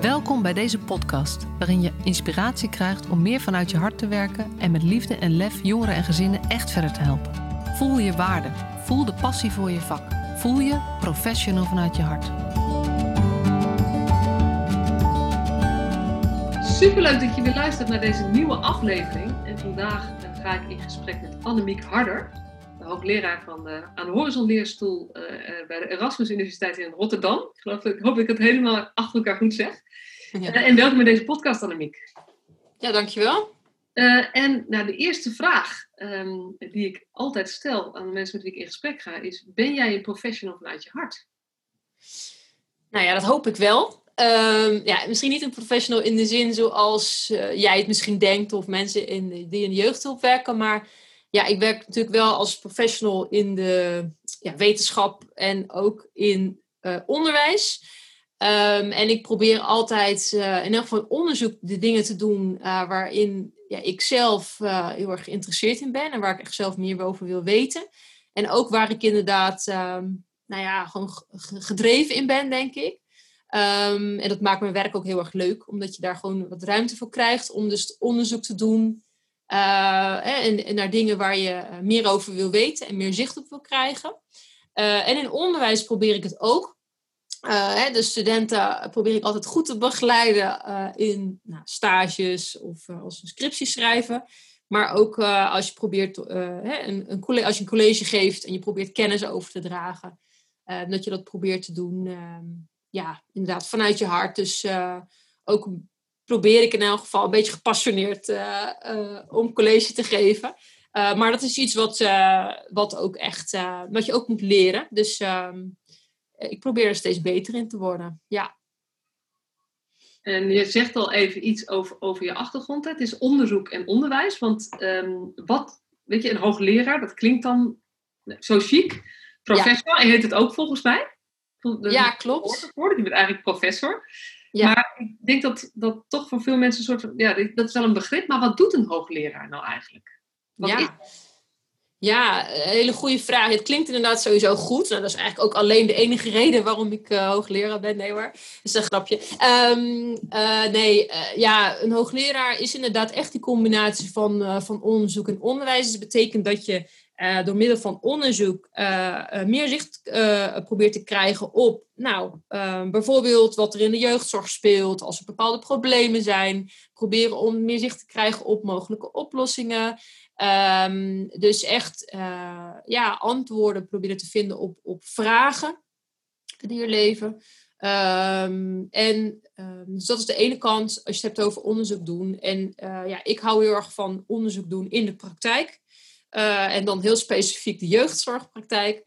Welkom bij deze podcast, waarin je inspiratie krijgt om meer vanuit je hart te werken en met liefde en lef jongeren en gezinnen echt verder te helpen. Voel je waarde, voel de passie voor je vak, voel je professional vanuit je hart. Superleuk dat je weer luistert naar deze nieuwe aflevering. En vandaag eh, ga ik in gesprek met Annemiek Harder, de hoogleraar van de aan de Horizon Leerstoel uh, bij de Erasmus Universiteit in Rotterdam. Ik, geloof, ik hoop dat ik het helemaal achter elkaar goed zeg. Ja. Uh, en welkom bij deze podcast, Annemiek. Ja, dankjewel. Uh, en nou, de eerste vraag um, die ik altijd stel aan de mensen met wie ik in gesprek ga is: Ben jij een professional vanuit je hart? Nou ja, dat hoop ik wel. Um, ja, misschien niet een professional in de zin zoals uh, jij het misschien denkt of mensen in de, die in de jeugdhulp werken, maar ja, ik werk natuurlijk wel als professional in de ja, wetenschap en ook in uh, onderwijs. Um, en ik probeer altijd uh, in elk geval onderzoek de dingen te doen uh, waarin ja, ik zelf uh, heel erg geïnteresseerd in ben en waar ik echt zelf meer over wil weten. En ook waar ik inderdaad, um, nou ja, gewoon gedreven in ben, denk ik. Um, en dat maakt mijn werk ook heel erg leuk, omdat je daar gewoon wat ruimte voor krijgt om dus onderzoek te doen. En, en, naar dingen waar je meer over wil weten en meer zicht op wil krijgen. en in onderwijs probeer ik het ook. Uh, hè, de studenten probeer ik altijd goed te begeleiden uh, in nou, stages of uh, als een scriptie schrijven. Maar ook als je probeert hè, een, een college, als je een college geeft en je probeert kennis over te dragen. dat je dat probeert te doen, ehm, ja, inderdaad, vanuit je hart. Dus ook probeer ik in elk geval een beetje gepassioneerd om college te geven. maar dat is iets wat, wat ook echt, wat je ook moet leren. Dus ehm, eh, ik probeer er steeds beter in te worden. Ja. En je zegt al even iets over, over je achtergrond. Hè? Het is onderzoek en onderwijs. Want um, wat, weet je, een hoogleraar, dat klinkt dan zo chic. Professor, ja. en heet het ook volgens mij? ja, klopt. Je bent eigenlijk professor. Ja. Maar ik denk dat dat toch voor veel mensen een soort van, ja, dat is wel een begrip, maar wat doet een hoogleraar nou eigenlijk? Wat ja. Is ja, een hele goede vraag. Het klinkt inderdaad sowieso goed. Nou, dat is eigenlijk ook alleen de enige reden waarom ik uh, hoogleraar ben. Nee hoor, dat is een grapje. Um, uh, nee, ja, een hoogleraar is inderdaad echt die combinatie van, van onderzoek en onderwijs. Dus dat betekent dat je door middel van onderzoek meer zicht probeert te krijgen op, nou, bijvoorbeeld wat er in de jeugdzorg speelt, als er bepaalde problemen zijn. Proberen om meer zicht te krijgen op mogelijke oplossingen. Um, dus echt uh, ja, antwoorden proberen te vinden op, op vragen die er leven. Um, en um, dus dat is de ene kant als je het hebt over onderzoek doen. En uh, ja, ik hou heel erg van onderzoek doen in de praktijk. Uh, en dan heel specifiek de jeugdzorgpraktijk.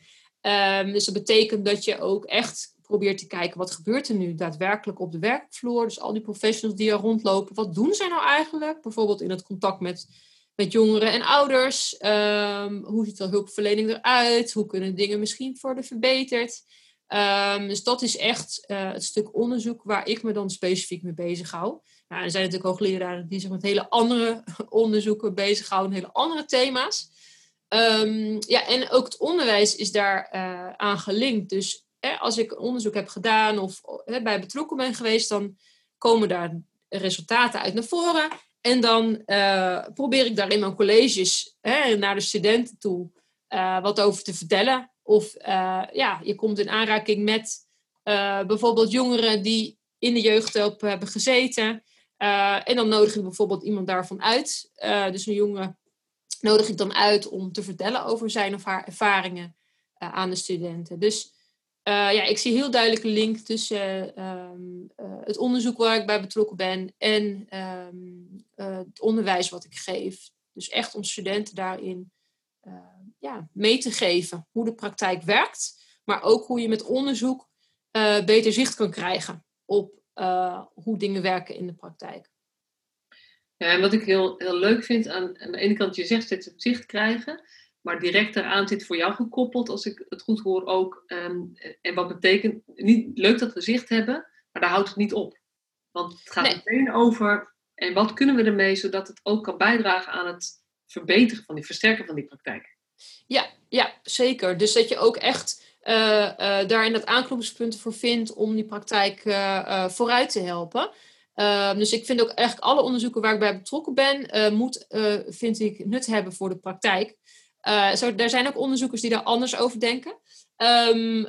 dus dat betekent dat je ook echt probeert te kijken wat gebeurt er nu daadwerkelijk op de werkvloer. Dus al die professionals die er rondlopen, wat doen zij nou eigenlijk? Bijvoorbeeld in het contact met met jongeren en ouders. Um, hoe ziet de hulpverlening eruit? Hoe kunnen dingen misschien worden verbeterd? Um, dus dat is echt uh, het stuk onderzoek waar ik me dan specifiek mee bezig hou. Nou, er zijn natuurlijk hoogleraren die zich met hele andere onderzoeken bezighouden, hele andere thema's. Um, ja, en ook het onderwijs is daar uh, aan gelinkt. Dus als ik onderzoek heb gedaan of bij betrokken ben geweest, dan komen daar resultaten uit naar voren. En dan uh, probeer ik daar in mijn colleges hè, naar de studenten toe uh, wat over te vertellen. Of uh, ja, je komt in aanraking met bijvoorbeeld jongeren die in de jeugdhulp hebben gezeten. en dan nodig ik bijvoorbeeld iemand daarvan uit. dus een jongen nodig ik dan uit om te vertellen over zijn of haar ervaringen aan de studenten. Dus ja, ik zie heel duidelijk een link tussen uh, het onderzoek waar ik bij betrokken ben en um, het onderwijs wat ik geef. Dus echt om studenten daarin ja, mee te geven hoe de praktijk werkt, maar ook hoe je met onderzoek beter zicht kan krijgen op hoe dingen werken in de praktijk. Ja, en wat ik heel, heel leuk vind aan, aan de ene kant, je zegt het zicht krijgen, maar direct eraan zit voor jou gekoppeld, als ik het goed hoor ook. Um, en wat betekent, niet leuk dat we zicht hebben, maar daar houdt het niet op. Want het gaat nee. meteen over, en wat kunnen we ermee, zodat het ook kan bijdragen aan het verbeteren van die, versterken van die praktijk. Ja, ja zeker. Dus dat je ook echt daarin dat aanknopingspunten voor vindt om die praktijk vooruit te helpen. Ehm, dus ik vind ook eigenlijk alle onderzoeken waar ik bij betrokken ben, moet, vind ik, nut hebben voor de praktijk. zo, er zijn ook onderzoekers die daar anders over denken. Um,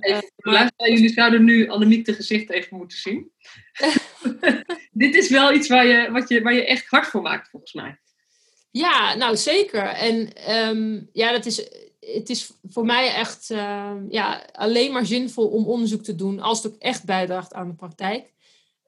jullie zouden nu Annemiek de gezicht even moeten zien. Dit is wel iets waar je, wat je, waar je echt hard voor maakt, volgens mij. Ja, nou zeker. En um, ja, dat is, het is voor mij echt uh, ja, alleen maar zinvol om onderzoek te doen als het ook echt bijdraagt aan de praktijk.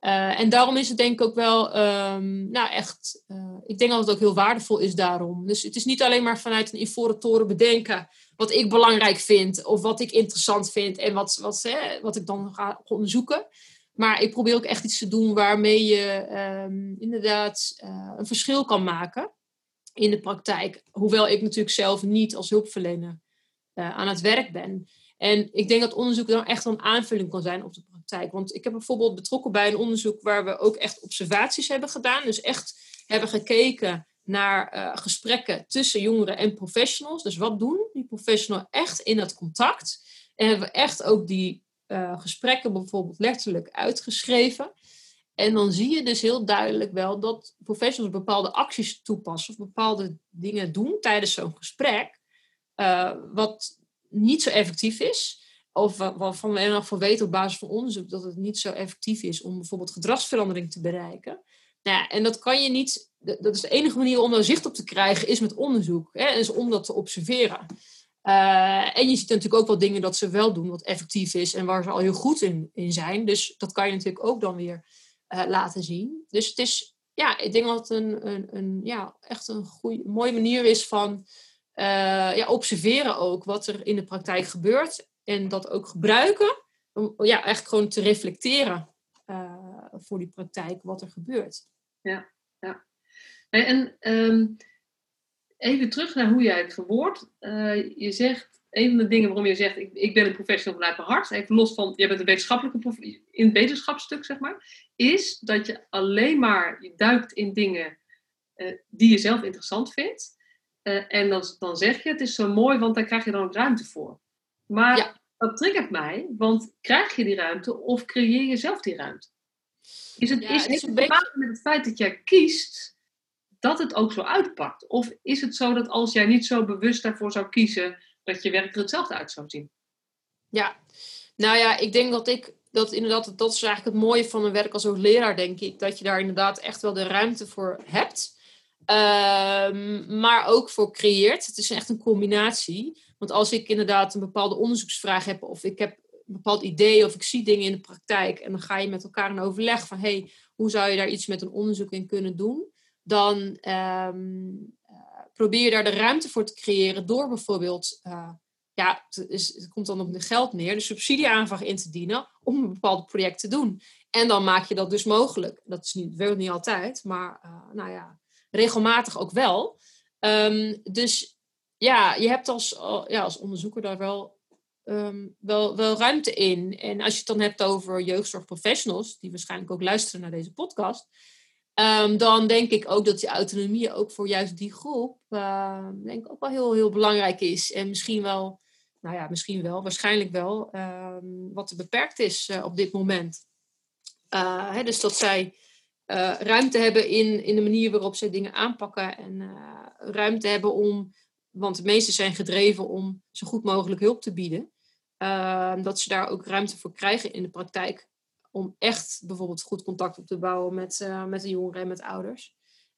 Uh, en daarom is het denk ik ook wel, um, nou echt, uh, ik denk dat het ook heel waardevol is daarom. Dus het is niet alleen maar vanuit een ivoren toren bedenken wat ik belangrijk vind of wat ik interessant vind en wat, wat, hè, wat ik dan ga onderzoeken. Maar ik probeer ook echt iets te doen waarmee je um, inderdaad uh, een verschil kan maken in de praktijk. Hoewel ik natuurlijk zelf niet als hulpverlener uh, aan het werk ben. En ik denk dat onderzoek dan echt een aanvulling kan zijn op de praktijk. Want ik heb bijvoorbeeld betrokken bij een onderzoek waar we ook echt observaties hebben gedaan. Dus echt hebben gekeken naar uh, gesprekken tussen jongeren en professionals. Dus wat doen die professionals echt in het contact? En hebben we echt ook die uh, gesprekken bijvoorbeeld letterlijk uitgeschreven. En dan zie je dus heel duidelijk wel dat professionals bepaalde acties toepassen of bepaalde dingen doen tijdens zo'n gesprek, uh, wat niet zo effectief is. Of waarvan we in geval weten op basis van onderzoek dat het niet zo effectief is om bijvoorbeeld gedragsverandering te bereiken. Nou en dat kan je niet, dat is de enige manier om daar zicht op te krijgen, is met onderzoek. Hè, is om dat te observeren. Uh, en je ziet natuurlijk ook wel dingen dat ze wel doen, wat effectief is en waar ze al heel goed in, in zijn. Dus dat kan je natuurlijk ook dan weer uh, laten zien. Dus het is, ja, ik denk dat het een, een, een ja, echt een goede, mooie manier is van uh, ja, observeren ook wat er in de praktijk gebeurt. En dat ook gebruiken om ja, eigenlijk gewoon te reflecteren voor die praktijk wat er gebeurt. Ja, ja. En um, even terug naar hoe jij het verwoordt. Uh, je zegt, een van de dingen waarom je zegt, ik, ik ben een professional vanuit mijn hart, even los van, je bent een wetenschappelijke, in het wetenschapsstuk zeg maar, is dat je alleen maar je duikt in dingen uh, die je zelf interessant vindt. Uh, en dan, dan zeg je, het is zo mooi, want daar krijg je dan ook ruimte voor. Maar ja. dat triggert mij, want krijg je die ruimte of creëer je zelf die ruimte? Is het, ja, is, het het beetje... met het feit dat jij kiest dat het ook zo uitpakt? Of is het zo dat als jij niet zo bewust daarvoor zou kiezen, dat je werk er hetzelfde uit zou zien? Ja, nou ja, ik denk dat ik dat inderdaad, dat is eigenlijk het mooie van mijn werk als leraar, denk ik. Dat je daar inderdaad echt wel de ruimte voor hebt. Um, maar ook voor creëert. Het is echt een combinatie. Want als ik inderdaad een bepaalde onderzoeksvraag heb, of ik heb een bepaald idee, of ik zie dingen in de praktijk, en dan ga je met elkaar in overleg van, hey, hoe zou je daar iets met een onderzoek in kunnen doen? Dan um, probeer je daar de ruimte voor te creëren door bijvoorbeeld, uh, ja, het, is, het, komt dan op de geld neer, de subsidieaanvraag in te dienen om een bepaald project te doen. En dan maak je dat dus mogelijk. Dat is niet, wel niet altijd, maar uh, nou ja, regelmatig ook wel. Um, dus ja, je hebt als, ja, als onderzoeker daar wel, um, wel, wel ruimte in. En als je het dan hebt over jeugdzorgprofessionals, die waarschijnlijk ook luisteren naar deze podcast, Um, dan denk ik ook dat die autonomie ook voor juist die groep uh, denk ik ook wel heel, heel belangrijk is. En misschien wel, nou ja, misschien wel, waarschijnlijk wel, um, wat te beperkt is uh, op dit moment. Uh, hè, dus dat zij eh, ruimte hebben in, in de manier waarop zij dingen aanpakken en ruimte hebben om, want de meesten zijn gedreven om zo goed mogelijk hulp te bieden. Ehm, dat ze daar ook ruimte voor krijgen in de praktijk om echt bijvoorbeeld goed contact op te bouwen met, uh, met de jongeren en met ouders.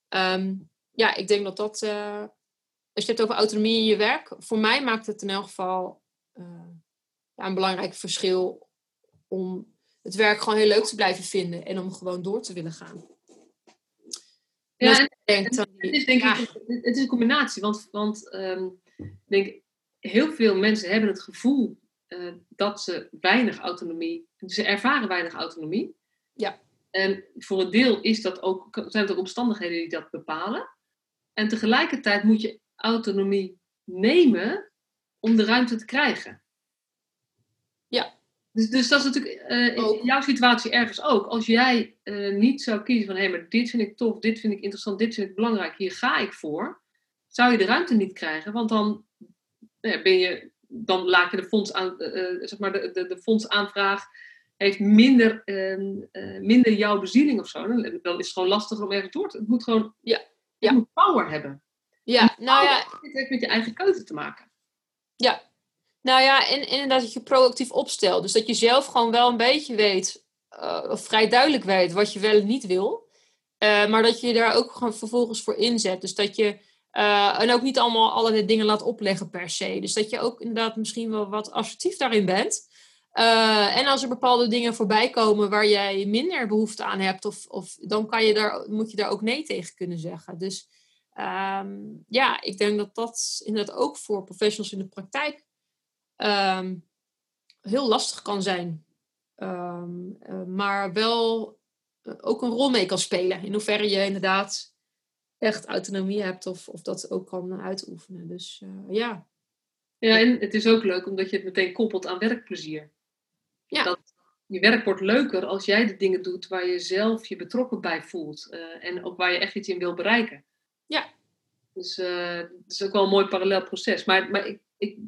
Um, ja, ik denk dat dat, uh, als je het hebt over autonomie in je werk, voor mij maakt het in elk geval uh, ja, een belangrijk verschil om het werk gewoon heel leuk te blijven vinden en om gewoon door te willen gaan. Ja, en, het is denk ja. ik, het is een combinatie, want, want um, denk, heel veel mensen hebben het gevoel dat ze weinig autonomie, ze ervaren weinig autonomie. Ja. En voor een deel is dat ook, zijn het ook omstandigheden die dat bepalen. En tegelijkertijd moet je autonomie nemen om de ruimte te krijgen. Ja. Dus, dus dat is natuurlijk uh, in jouw situatie ergens ook. Als jij uh, niet zou kiezen van hé, hey, maar dit vind ik tof, dit vind ik interessant, dit vind ik belangrijk, hier ga ik voor, zou je de ruimte niet krijgen, want dan ben je dan laat je de, fonds aan, uh, zeg maar de, de, de fondsaanvraag heeft minder, uh, minder jouw bezieling of zo. Dan, dan is het gewoon lastiger om ergens door te... Het moet gewoon... Ja. Je moet power hebben. Ja, nou ja... Het heeft met je eigen keuze te maken. Ja. Nou ja, en, en inderdaad dat je proactief opstelt. Dus dat je zelf gewoon wel een beetje weet... of vrij duidelijk weet wat je wel en niet wil. maar dat je daar ook gewoon vervolgens voor inzet. Dus dat je uh, en ook niet allemaal allerlei dingen laat opleggen per se. Dus dat je ook inderdaad misschien wel wat assertief daarin bent. Uh, en als er bepaalde dingen voorbij komen waar jij minder behoefte aan hebt, of, of, dan kan je daar, moet je daar ook nee tegen kunnen zeggen. Dus um, ja, ik denk dat dat inderdaad ook voor professionals in de praktijk um, heel lastig kan zijn. Um, uh, maar wel ook een rol mee kan spelen. In hoeverre je inderdaad echt autonomie hebt of, of dat ook kan uitoefenen. Dus uh, ja. Ja, en het is ook leuk omdat je het meteen koppelt aan werkplezier. Ja. Dat, je werk wordt leuker als jij de dingen doet waar je zelf je betrokken bij voelt. Uh, en ook waar je echt iets in wil bereiken. Ja. Dus uh, het is ook wel een mooi parallel proces. Maar, maar ik, ik,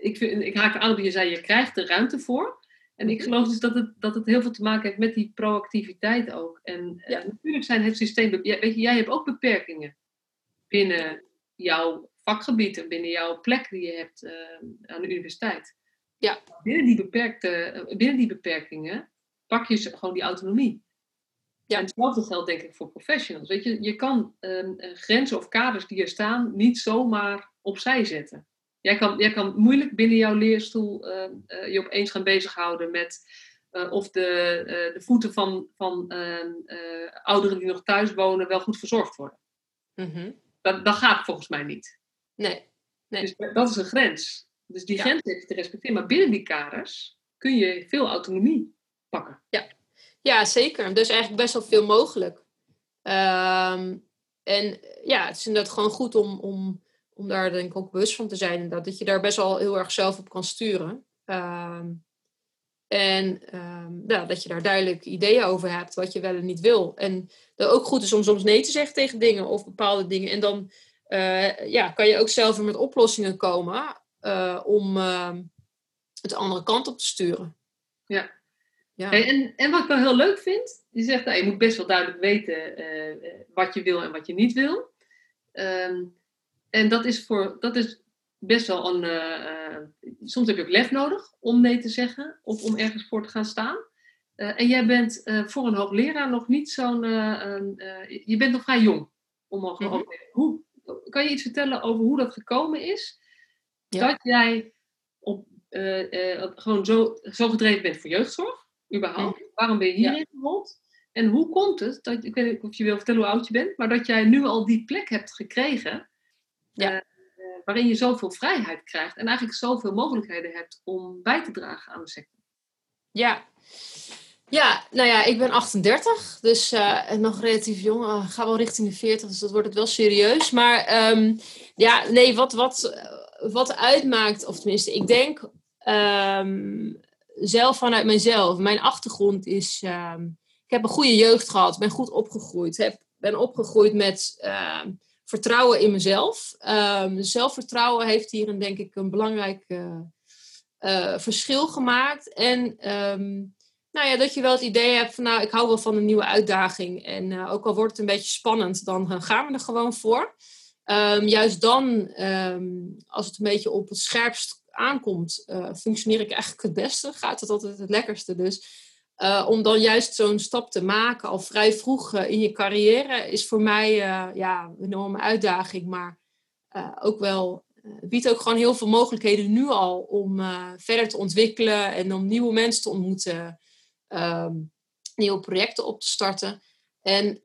ik, vind, ik haak aan op je zei, je krijgt er ruimte voor. En ik geloof dus dat het, dat het heel veel te maken heeft met die proactiviteit ook. En ja. natuurlijk zijn het systeem... Weet je, jij hebt ook beperkingen binnen jouw vakgebied en binnen jouw plek die je hebt uh, aan de universiteit. Ja. Binnen die, beperkte, binnen die beperkingen pak je gewoon die autonomie. Ja. En hetzelfde geldt denk ik voor professionals. Weet je, je kan um, grenzen of kaders die er staan niet zomaar opzij zetten. Jij kan, jij kan moeilijk binnen jouw leerstoel uh, uh, je opeens gaan bezighouden met uh, of de, de voeten van, van ehm, ouderen die nog thuis wonen wel goed verzorgd worden. Dat, dat gaat volgens mij niet. Nee. nee. Dus dat is een grens. Dus die ja. je te respecteren. Maar binnen die kaders kun je veel autonomie pakken. Ja, ja zeker. Dus eigenlijk best wel veel mogelijk. Um, en ja, het is inderdaad gewoon goed om, om om daar denk ik ook bewust van te zijn. Dat, dat je daar best wel heel erg zelf op kan sturen. Um, en um, ja, dat je daar duidelijk ideeën over hebt, wat je wel en niet wil. En dat ook goed is om soms nee te zeggen tegen dingen of bepaalde dingen. En dan uh, ja, kan je ook zelf weer met oplossingen komen uh, om uh, het de andere kant op te sturen. Ja. ja. En, en wat ik wel heel leuk vind, je zegt, nou, je moet best wel duidelijk weten uh, wat je wil en wat je niet wil. Um, en dat is, voor, dat is best wel een. Uh, soms heb je ook lef nodig om nee te zeggen of om ergens voor te gaan staan. Uh, en jij bent uh, voor een hoogleraar nog niet zo'n. je bent nog vrij jong. Om al, mm-hmm. hoe, kan je iets vertellen over hoe dat gekomen is? Ja. Dat jij op, gewoon zo, zo gedreven bent voor jeugdzorg, überhaupt. Waarom ben je hierin ja. gerold? En hoe komt het, dat, ik weet niet of je wil vertellen hoe oud je bent, maar dat jij nu al die plek hebt gekregen ja. Uh, waarin je zoveel vrijheid krijgt en eigenlijk zoveel mogelijkheden hebt om bij te dragen aan de sector. Ja, ja, nou ja, ik ben 38, dus uh, nog relatief jong. Uh, ga wel richting de 40, dus dat wordt het wel serieus. Maar um, ja, nee, wat, wat, wat uitmaakt, of tenminste, ik denk um, zelf vanuit mezelf. Mijn achtergrond is, um, ik heb een goede jeugd gehad, ben goed opgegroeid. Heb, ben opgegroeid met vertrouwen in mezelf. Zelfvertrouwen heeft hier een, denk ik een belangrijk uh, uh, verschil gemaakt. En nou ja, dat je wel het idee hebt van nou, ik hou wel van een nieuwe uitdaging. En uh, ook al wordt het een beetje spannend, dan gaan we er gewoon voor. Um, juist dan, als het een beetje op het scherpst aankomt, functioneer ik eigenlijk het beste. Gaat het altijd het lekkerste. Dus uh, om dan juist zo'n stap te maken al vrij vroeg uh, in je carrière is voor mij ja, een enorme uitdaging. Maar ook wel, biedt ook gewoon heel veel mogelijkheden nu al om verder te ontwikkelen en om nieuwe mensen te ontmoeten, um, nieuwe projecten op te starten. En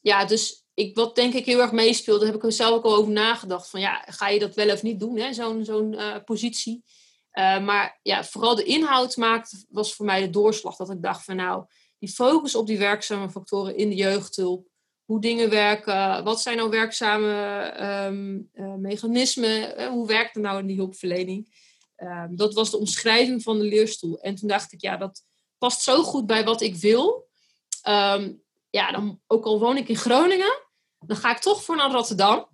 ja, dus ik, wat denk ik heel erg meespeelde, heb ik er zelf ook al over nagedacht. Van ja, ga je dat wel of niet doen, zo'n zo'n positie? Uh, maar ja, vooral de inhoud maakt, was voor mij de doorslag. Dat ik dacht van nou, die focus op die werkzame factoren in de jeugdhulp. Hoe dingen werken, wat zijn nou werkzame um, uh, mechanismen, hoe werkt het nou in die hulpverlening. Um, dat was de omschrijving van de leerstoel. En toen dacht ik, ja, dat past zo goed bij wat ik wil. Um, ja, dan, ook al woon ik in Groningen, dan ga ik toch voor naar Rotterdam.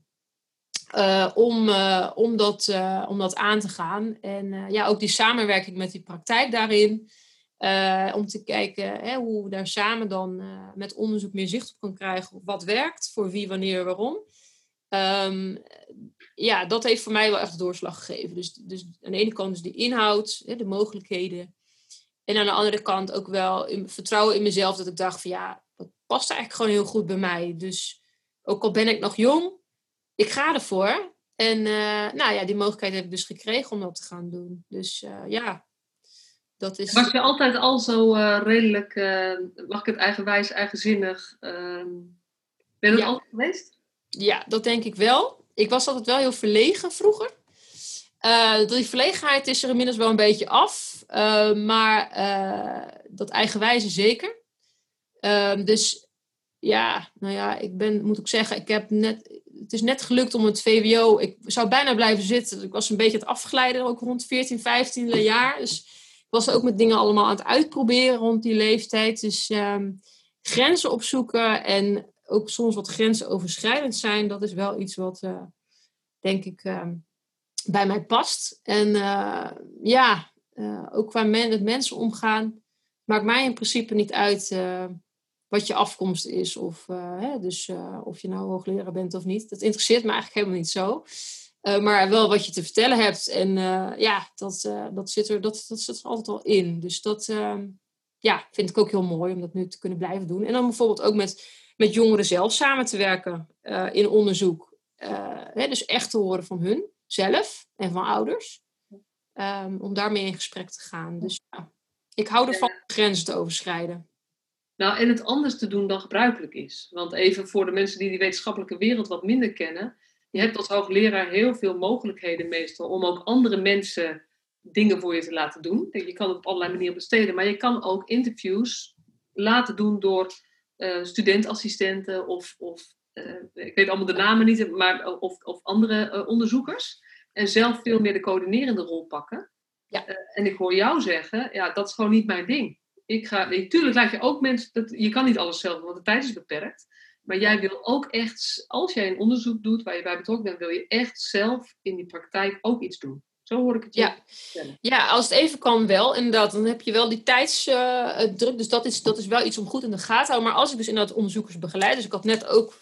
Uh, om, uh, om, dat, uh, om dat aan te gaan. En ja, ook die samenwerking met die praktijk daarin. om te kijken hè, hoe we daar samen dan met onderzoek meer zicht op kan krijgen. Wat werkt, voor wie, wanneer, waarom. Um, ja, dat heeft voor mij wel echt doorslag gegeven. Dus, dus aan de ene kant is de inhoud, hè, de mogelijkheden. En aan de andere kant ook wel vertrouwen in mezelf. Dat ik dacht van ja, dat past eigenlijk gewoon heel goed bij mij. Dus ook al ben ik nog jong, ik ga ervoor. En uh, nou ja, die mogelijkheid heb ik dus gekregen om dat te gaan doen. Dus uh, ja, dat is... Was je altijd al zo uh, redelijk, mag ik het eigenwijs, eigenzinnig? Ehm, ben je dat ja. altijd geweest? Ja, dat denk ik wel. Ik was altijd wel heel verlegen vroeger. die verlegenheid is er inmiddels wel een beetje af. maar dat eigenwijze zeker. Ehm, dus ja, nou ja, ik ben, moet ik zeggen, ik heb net, het is net gelukt om het VWO. Ik zou bijna blijven zitten. Ik was een beetje het afgeleiden, ook rond 14, 15 jaar. Dus ik was ook met dingen allemaal aan het uitproberen rond die leeftijd. Dus um, grenzen opzoeken en ook soms wat grensoverschrijdend zijn, dat is wel iets wat, uh, denk ik, uh, bij mij past. En uh, ja, eh, ook qua men, met mensen omgaan, maakt mij in principe niet uit wat je afkomst is. Of, uh, hè, dus, uh, of je nou hoogleraar bent of niet. Dat interesseert me eigenlijk helemaal niet zo. Uh, maar wel wat je te vertellen hebt. En ja, dat, dat, zit er, dat, dat zit altijd al in. Dus dat ehm, ja, vind ik ook heel mooi om dat nu te kunnen blijven doen. En dan bijvoorbeeld ook met, met jongeren zelf samen te werken in onderzoek. Hè, dus echt te horen van hun zelf en van ouders. Um, om daarmee in gesprek te gaan. Dus ja, ik hou ervan grenzen te overschrijden. Nou, en het anders te doen dan gebruikelijk is. Want even voor de mensen die die wetenschappelijke wereld wat minder kennen. Je hebt als hoogleraar heel veel mogelijkheden meestal om ook andere mensen dingen voor je te laten doen. Je kan het op allerlei manieren besteden, maar je kan ook interviews laten doen door uh, studentassistenten of, of uh, ik weet allemaal de namen niet, maar of, of andere uh, onderzoekers. En zelf veel meer de coördinerende rol pakken. Ja. en ik hoor jou zeggen, ja, dat is gewoon niet mijn ding ik ga, natuurlijk laat je ook mensen, dat, je kan niet alles zelf, want de tijd is beperkt. Maar jij wil ook echt, als jij een onderzoek doet waar je bij betrokken bent, wil je echt zelf in die praktijk ook iets doen. Zo hoor ik het ja. Ja, als het even kan wel, inderdaad. Dan heb je wel die tijdsdruk. Uh, dus dat is, dat is wel iets om goed in de gaten te houden. Maar als ik dus inderdaad onderzoekers begeleid. Dus ik had net ook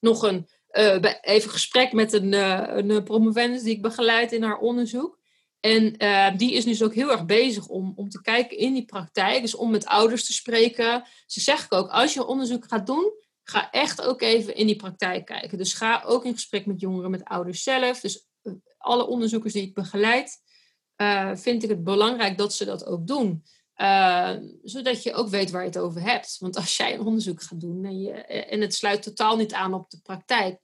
nog een uh, even gesprek met een, uh, een promovendus die ik begeleid in haar onderzoek. En uh, die is dus ook heel erg bezig om, om te kijken in die praktijk. Dus om met ouders te spreken. Ze zeggen ook, als je onderzoek gaat doen, ga echt ook even in die praktijk kijken. Dus ga ook in gesprek met jongeren, met ouders zelf. Dus uh, alle onderzoekers die ik begeleid, uh, vind ik het belangrijk dat ze dat ook doen. zodat je ook weet waar je het over hebt. Want als jij een onderzoek gaat doen en, je, en het sluit totaal niet aan op de praktijk,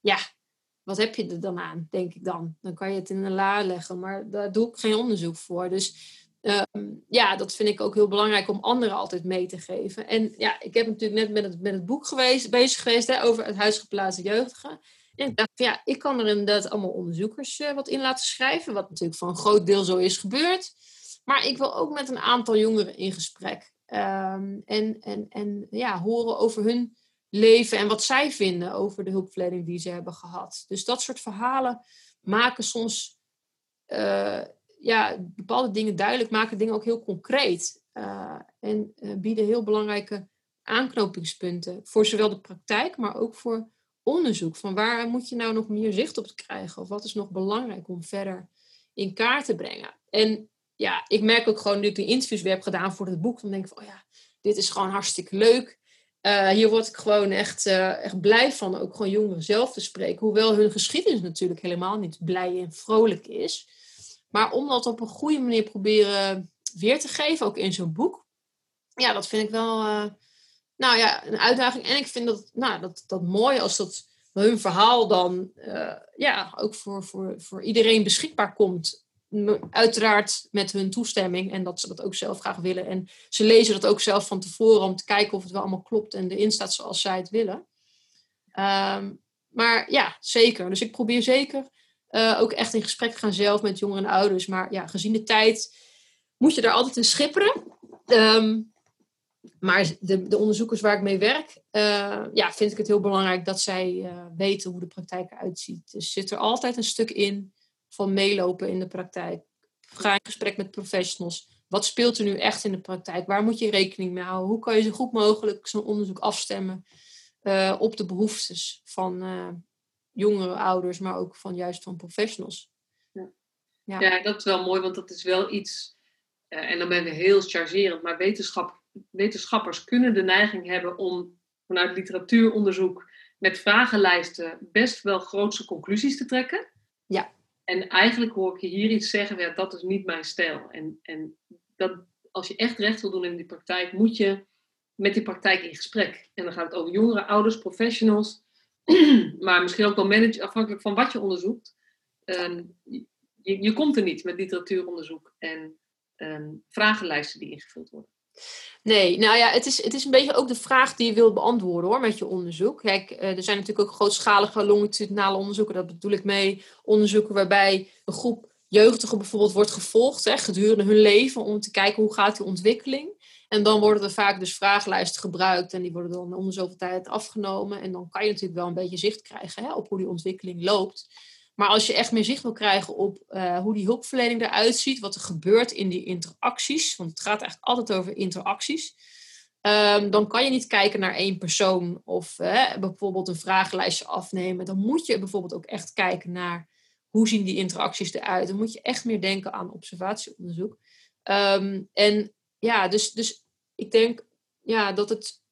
ja, wat heb je er dan aan, denk ik dan? Dan kan je het in een la leggen, maar daar doe ik geen onderzoek voor. Dus ehm, ja, dat vind ik ook heel belangrijk om anderen altijd mee te geven. En ja, ik heb natuurlijk net met het, met het boek geweest, bezig geweest hè, over het huisgeplaatste jeugdigen. En ik dacht, ja, ik kan er inderdaad allemaal onderzoekers uh, wat in laten schrijven, wat natuurlijk voor een groot deel zo is gebeurd. Maar ik wil ook met een aantal jongeren in gesprek. Um, en, en, en ja, horen over hun leven en wat zij vinden over de hulpverlening die ze hebben gehad. Dus dat soort verhalen maken soms uh, ja, bepaalde dingen duidelijk, maken dingen ook heel concreet. Uh, en uh, bieden heel belangrijke aanknopingspunten voor zowel de praktijk, maar ook voor onderzoek. Van waar moet je nou nog meer zicht op krijgen? Of wat is nog belangrijk om verder in kaart te brengen? En ja, ik merk ook gewoon nu ik de interviews weer heb gedaan voor het boek, dan denk ik van, oh ja, dit is gewoon hartstikke leuk. Uh, hier word ik gewoon echt, uh, echt blij van, ook gewoon jongeren zelf te spreken. Hoewel hun geschiedenis natuurlijk helemaal niet blij en vrolijk is. Maar om dat op een goede manier proberen weer te geven, ook in zo'n boek. Ja, dat vind ik wel uh, nou ja, een uitdaging. En ik vind dat, nou, dat, dat mooi als dat hun verhaal dan ja, ook voor, voor, voor iedereen beschikbaar komt uiteraard met hun toestemming en dat ze dat ook zelf graag willen. En ze lezen dat ook zelf van tevoren om te kijken of het wel allemaal klopt en erin staat zoals zij het willen. Um, maar ja, zeker. Dus ik probeer zeker uh, ook echt in gesprek te gaan zelf met jongeren en ouders. Maar ja, gezien de tijd moet je daar altijd in schipperen. Um, maar de, de, onderzoekers waar ik mee werk, uh, ja, vind ik het heel belangrijk dat zij uh, weten hoe de praktijk eruit ziet. Dus zit er altijd een stuk in van meelopen in de praktijk. Ga in gesprek met professionals. Wat speelt er nu echt in de praktijk? Waar moet je rekening mee houden? Hoe kan je zo goed mogelijk zo'n onderzoek afstemmen uh, op de behoeftes van jongere ouders, maar ook van juist van professionals? Ja. Ja. ja, dat is wel mooi, want dat is wel iets, en dan ben ik heel chargerend, maar wetenschap wetenschappers kunnen de neiging hebben om vanuit literatuuronderzoek met vragenlijsten best wel grootse conclusies te trekken. Ja. En eigenlijk hoor ik je hier iets zeggen, ja, dat is niet mijn stijl. En, en dat, als je echt recht wil doen in die praktijk, moet je met die praktijk in gesprek. En dan gaat het over jongeren, ouders, professionals, maar misschien ook wel managers, afhankelijk van wat je onderzoekt. Um, je, je komt er niet met literatuuronderzoek en um, vragenlijsten die ingevuld worden. Nee, nou ja, het is, het is een beetje ook de vraag die je wilt beantwoorden hoor, met je onderzoek. Kijk, eh, er zijn natuurlijk ook grootschalige longitudinale onderzoeken, dat bedoel ik mee. Onderzoeken waarbij een groep jeugdigen bijvoorbeeld wordt gevolgd gedurende hun leven om te kijken hoe gaat die ontwikkeling. En dan worden er vaak dus vragenlijsten gebruikt en die worden dan om zoveel tijd afgenomen. En dan kan je natuurlijk wel een beetje zicht krijgen hè, op hoe die ontwikkeling loopt. Maar als je echt meer zicht wil krijgen op uh, hoe die hulpverlening eruit ziet, wat er gebeurt in die interacties, want het gaat eigenlijk altijd over interacties, um, dan kan je niet kijken naar één persoon of bijvoorbeeld een vragenlijstje afnemen. Dan moet je bijvoorbeeld ook echt kijken naar hoe zien die interacties eruit. Dan moet je echt meer denken aan observatieonderzoek. Um, en ja, dus, dus ik denk ja, dat het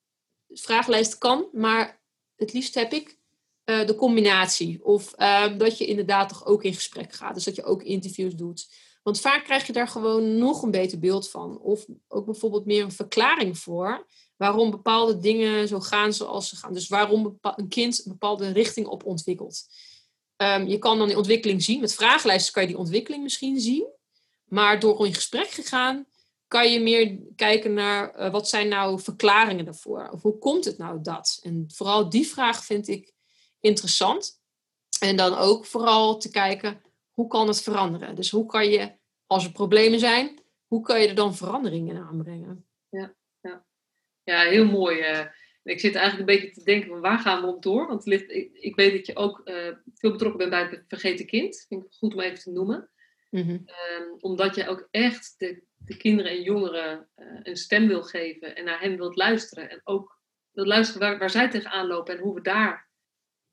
vragenlijst kan, maar het liefst heb ik uh, de combinatie. Of uh, dat je inderdaad toch ook in gesprek gaat. Dus dat je ook interviews doet. Want vaak krijg je daar gewoon nog een beter beeld van. Of ook bijvoorbeeld meer een verklaring voor waarom bepaalde dingen zo gaan zoals ze gaan. Dus waarom een kind een bepaalde richting op ontwikkelt. Um, je kan dan die ontwikkeling zien. Met vragenlijsten kan je die ontwikkeling misschien zien. Maar door in gesprek te gaan, kan je meer kijken naar uh, wat zijn nou verklaringen daarvoor? Of hoe komt het nou dat? En vooral die vraag vind ik interessant. En dan ook vooral te kijken, hoe kan het veranderen? Dus hoe kan je, als er problemen zijn, hoe kan je er dan veranderingen in aanbrengen? Ja, ja. ja heel mooi. Uh, ik zit eigenlijk een beetje te denken, waar gaan we op door? Want ligt, ik, ik, weet dat je ook uh, veel betrokken bent bij het Vergeten Kind. Vind ik goed om even te noemen. Mm -hmm. um, omdat je ook echt de, de kinderen en jongeren uh, een stem wil geven en naar hen wilt luisteren. En ook wilt luisteren waar, waar zij tegenaan lopen en hoe we daar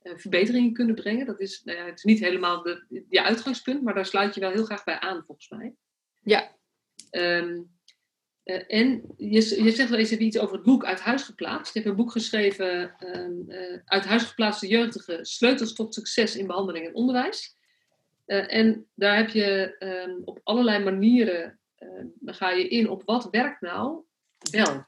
verbeteringen kunnen brengen. Dat is, nou ja, het is niet helemaal de, je uitgangspunt, maar daar sluit je wel heel graag bij aan, volgens mij. Ja. Um, uh, en je, je zegt wel eens even iets over het boek Uit Huis Geplaatst. Je hebt een boek geschreven, um, uh, Uit Huis Geplaatste Jeugdigen, Sleutels tot Succes in Behandeling en Onderwijs. en daar heb je um, op allerlei manieren, dan ga je in op wat werkt nou wel.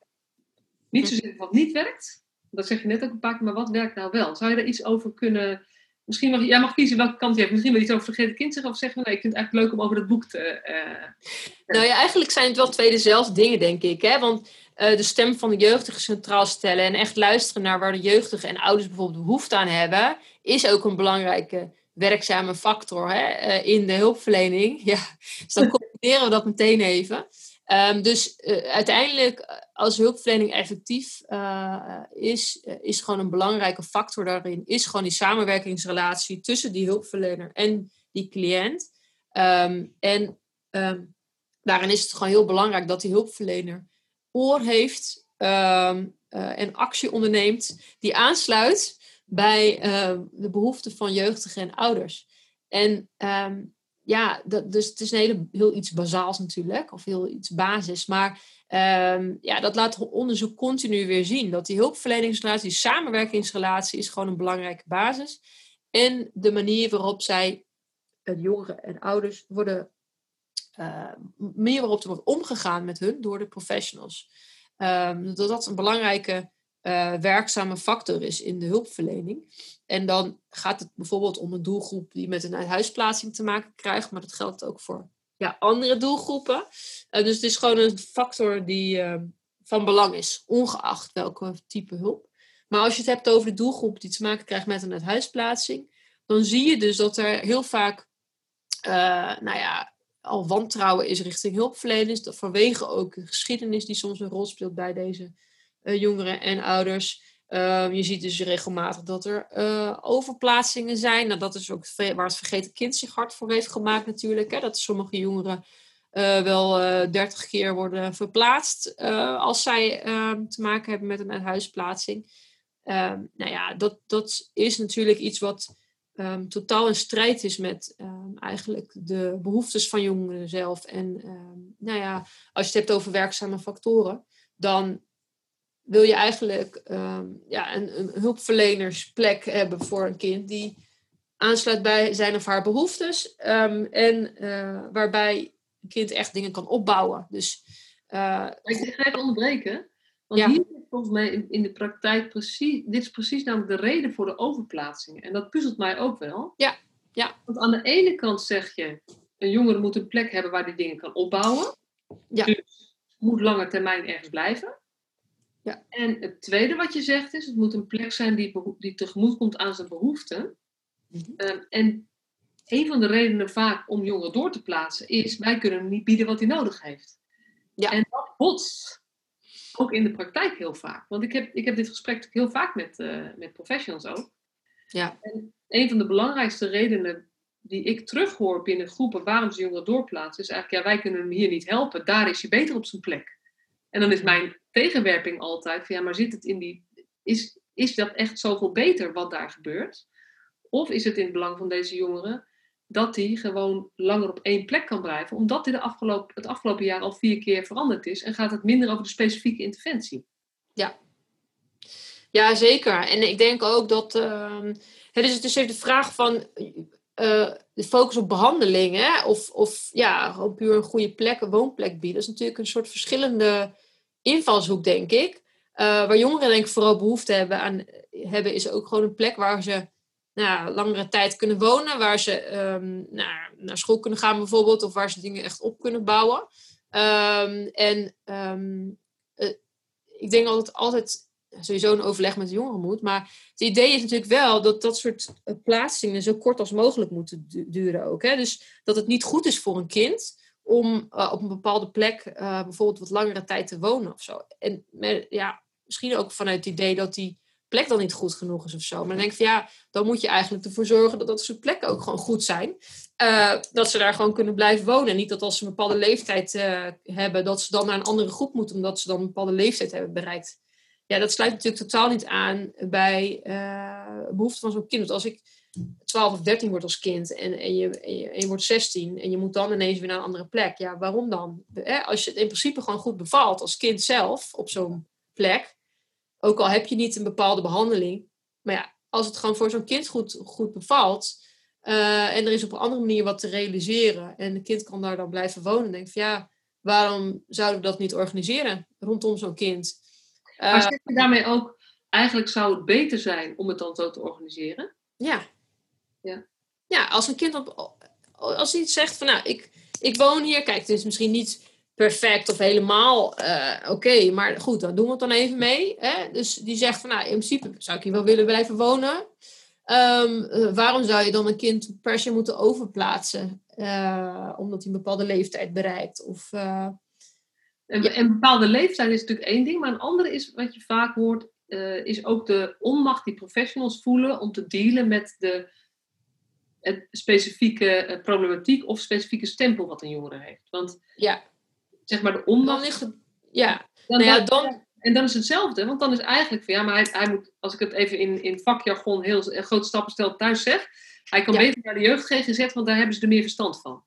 Niet zozeer wat niet werkt, dat zeg je net ook een paar keer, maar wat werkt nou wel? Zou je daar iets over kunnen... Misschien mag jij mag kiezen welke kant je hebt. Misschien wil je iets over vergeten kind zeggen of zeggen, nee, ik vind het eigenlijk leuk om over dat boek te... Uh, nou ja, eigenlijk zijn het wel twee dezelfde dingen, denk ik. Hè? Want uh, de stem van de jeugdige centraal stellen en echt luisteren naar waar de jeugdigen en ouders bijvoorbeeld behoefte aan hebben, is ook een belangrijke werkzame factor hè? In de hulpverlening. Ja, dus dan combineren we dat meteen even. Um, dus uh, uiteindelijk, eh, als hulpverlening effectief uh, is, is gewoon een belangrijke factor daarin, is gewoon die samenwerkingsrelatie tussen die hulpverlener en die cliënt. Um, en um, daarin is het gewoon heel belangrijk dat die hulpverlener oor heeft en actie onderneemt die aansluit bij de behoeften van jeugdigen en ouders. En ja, dat, dus het is een hele, heel iets bazaals natuurlijk, of heel iets basis. Maar um, ja, dat laat onderzoek continu weer zien. Dat die hulpverleningsrelatie, die samenwerkingsrelatie, is gewoon een belangrijke basis. En de manier waarop zij, jongeren en ouders, worden, uh, meer waarop er wordt omgegaan met hun door de professionals. Um, dat dat een belangrijke uh, werkzame factor is in de hulpverlening. En dan gaat het bijvoorbeeld om een doelgroep die met een huisplaatsing te maken krijgt, maar dat geldt ook voor ja, andere doelgroepen. Uh, dus het is gewoon een factor die uh, van belang is, ongeacht welke type hulp. Maar als je het hebt over de doelgroep die te maken krijgt met een huisplaatsing, dan zie je dus dat er heel vaak, nou ja, al wantrouwen is richting hulpverleners. Vanwege ook de geschiedenis die soms een rol speelt bij deze jongeren en ouders. Ehm, je ziet dus regelmatig dat er overplaatsingen zijn. Nou, dat is ook waar het vergeten kind zich hard voor heeft gemaakt natuurlijk. Hè? Dat sommige jongeren wel dertig keer worden verplaatst als zij ehm, te maken hebben met een huisplaatsing. Um, nou ja, dat, dat is natuurlijk iets wat totaal in strijd is met eigenlijk de behoeftes van jongeren zelf. En nou ja, als je het hebt over werkzame factoren, dan wil je eigenlijk ja, een, een, hulpverlenersplek hebben voor een kind die aansluit bij zijn of haar behoeftes en uh, waarbij een kind echt dingen kan opbouwen. Dus, uh, ik ga even onderbreken. Want hier is volgens mij in, in, de praktijk precies, dit is precies namelijk de reden voor de overplaatsingen. En dat puzzelt mij ook wel. Ja, ja. Want aan de ene kant zeg je, een jongere moet een plek hebben waar die dingen kan opbouwen. Ja. Dus moet lange termijn ergens blijven. Ja. En het tweede wat je zegt is, het moet een plek zijn die, die tegemoet komt aan zijn behoeften. Mm -hmm. en een van de redenen vaak om jongeren door te plaatsen is, wij kunnen hem niet bieden wat hij nodig heeft. Ja. En dat botst ook in de praktijk heel vaak. Want ik heb, ik heb dit gesprek heel vaak met, uh, met professionals ook. Ja. En een van de belangrijkste redenen die ik terughoor binnen groepen waarom ze jongeren doorplaatsen, is eigenlijk, ja, wij kunnen hem hier niet helpen. Daar is hij beter op zijn plek. En dan is mijn tegenwerping altijd van, ja, maar zit het in die, is, is dat echt zoveel beter wat daar gebeurt? Of is het in het belang van deze jongeren dat hij gewoon langer op één plek kan blijven, omdat hij de afgelopen, het afgelopen jaar al vier keer veranderd is en gaat het minder over de specifieke interventie. Ja, ja zeker. En ik denk ook dat. Uh, het is dus even de vraag van. Uh, de focus op behandeling, hè? Of, of ja, gewoon puur een goede plek, een woonplek bieden. Dat is natuurlijk een soort verschillende invalshoek, denk ik. Uh, waar jongeren denk ik vooral behoefte hebben aan hebben, is ook gewoon een plek waar ze nou, langere tijd kunnen wonen, waar ze um, naar, naar school kunnen gaan bijvoorbeeld, of waar ze dingen echt op kunnen bouwen. Um, en um, uh, ik denk altijd, altijd sowieso een overleg met de jongeren moet, maar het idee is natuurlijk wel dat dat soort eh, plaatsingen zo kort als mogelijk moeten duren ook. Hè? Dus dat het niet goed is voor een kind om uh, op een bepaalde plek uh, bijvoorbeeld wat langere tijd te wonen of zo. En ja, misschien ook vanuit het idee dat die plek dan niet goed genoeg is of zo. Maar dan denk ik van ja, dan moet je eigenlijk ervoor zorgen dat dat soort plekken ook gewoon goed zijn. Uh, dat ze daar gewoon kunnen blijven wonen. Niet dat als ze een bepaalde leeftijd hebben, dat ze dan naar een andere groep moeten, omdat ze dan een bepaalde leeftijd hebben bereikt. Ja, dat sluit natuurlijk totaal niet aan bij behoeften van zo'n kind. Als ik 12 of 13 word als kind en, en, je, en, je, en je wordt 16 en je moet dan ineens weer naar een andere plek. Ja, waarom dan? Als je het in principe gewoon goed bevalt als kind zelf op zo'n plek, ook al heb je niet een bepaalde behandeling. Maar ja, als het gewoon voor zo'n kind goed, goed bevalt. Uh, en er is op een andere manier wat te realiseren. En het kind kan daar dan blijven wonen. denk van ja, waarom zouden we dat niet organiseren rondom zo'n kind? Uh, maar zeg je daarmee ook, eigenlijk zou het beter zijn om het dan zo te organiseren? Ja. Ja, ja als een kind op, als hij zegt van nou, ik, ik woon hier. Kijk, het is misschien niet perfect of helemaal uh, oké. Maar goed, dan doen we het dan even mee. Hè? Dus die zegt van, nou, in principe zou ik hier wel willen blijven wonen. Um, uh, waarom zou je dan een kind per se moeten overplaatsen? Uh, omdat hij een bepaalde leeftijd bereikt? Of, en, een bepaalde leeftijd is natuurlijk één ding. Maar een andere is, wat je vaak hoort, is ook de onmacht die professionals voelen om te dealen met de het specifieke problematiek of specifieke stempel wat een jongere heeft. Want ja zeg maar de onmacht. Dan ja. Dan, nou ja, dan, en dan is hetzelfde, want dan is eigenlijk van ja, maar hij, hij moet, als ik het even in, in vakjargon heel grote stappen stel thuis zeg, hij kan beter naar de jeugd GGZ, want daar hebben ze er meer verstand van.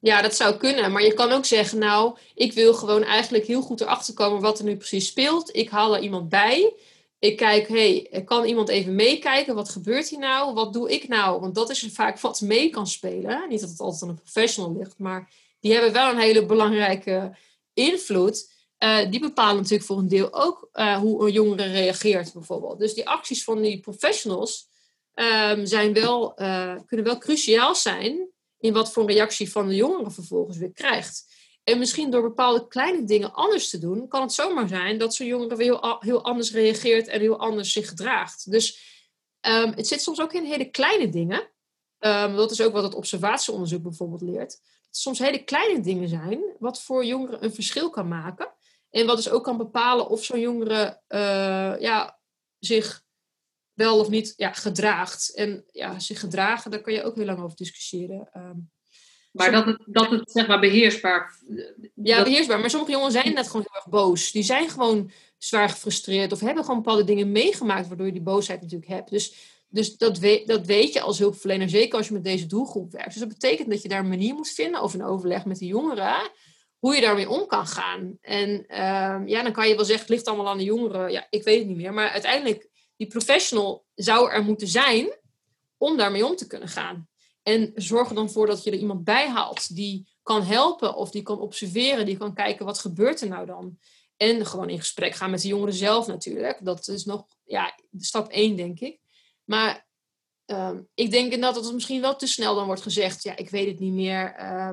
Ja, dat zou kunnen. Maar je kan ook zeggen, nou, ik wil gewoon eigenlijk heel goed erachter komen wat er nu precies speelt. Ik haal er iemand bij. Ik kijk, hey, kan iemand even meekijken? Wat gebeurt hier nou? Wat doe ik nou? Want dat is vaak wat mee kan spelen. Niet dat het altijd aan een professional ligt, maar die hebben wel een hele belangrijke invloed. Uh, die bepalen natuurlijk voor een deel ook uh, hoe een jongere reageert, bijvoorbeeld. Dus die acties van die professionals um, zijn wel, uh, kunnen wel cruciaal zijn in wat voor reactie van de jongere vervolgens weer krijgt. En misschien door bepaalde kleine dingen anders te doen, kan het zomaar zijn dat zo'n jongere heel, heel anders reageert en heel anders zich gedraagt. Dus um, het zit soms ook in hele kleine dingen. Um, dat is ook wat het observatieonderzoek bijvoorbeeld leert soms hele kleine dingen zijn, wat voor jongeren een verschil kan maken. En wat dus ook kan bepalen of zo'n jongere eh, ja, zich wel of niet ja, gedraagt. En ja, zich gedragen, daar kan je ook heel lang over discussiëren. Ehm, maar dat het, dat het zeg maar beheersbaar... Ja, beheersbaar. Maar sommige jongens zijn net gewoon heel erg boos. Die zijn gewoon zwaar gefrustreerd of hebben gewoon bepaalde dingen meegemaakt waardoor je die boosheid natuurlijk hebt. Dus, dus dat, weet, dat weet je als hulpverlener, zeker als je met deze doelgroep werkt. Dus dat betekent dat je daar een manier moet vinden of een overleg met de jongeren hoe je daarmee om kan gaan. En ehm, ja, dan kan je wel zeggen, het ligt allemaal aan de jongeren. Ja, ik weet het niet meer. Maar uiteindelijk, die professional zou er moeten zijn om daarmee om te kunnen gaan. En zorg er dan voor dat je er iemand bij haalt die kan helpen of die kan observeren, die kan kijken wat gebeurt er nou dan. En gewoon in gesprek gaan met de jongeren zelf natuurlijk. Dat is nog ja, stap één, denk ik. Maar ehm, ik denk inderdaad dat het misschien wel te snel dan wordt gezegd: ja, ik weet het niet meer, uh,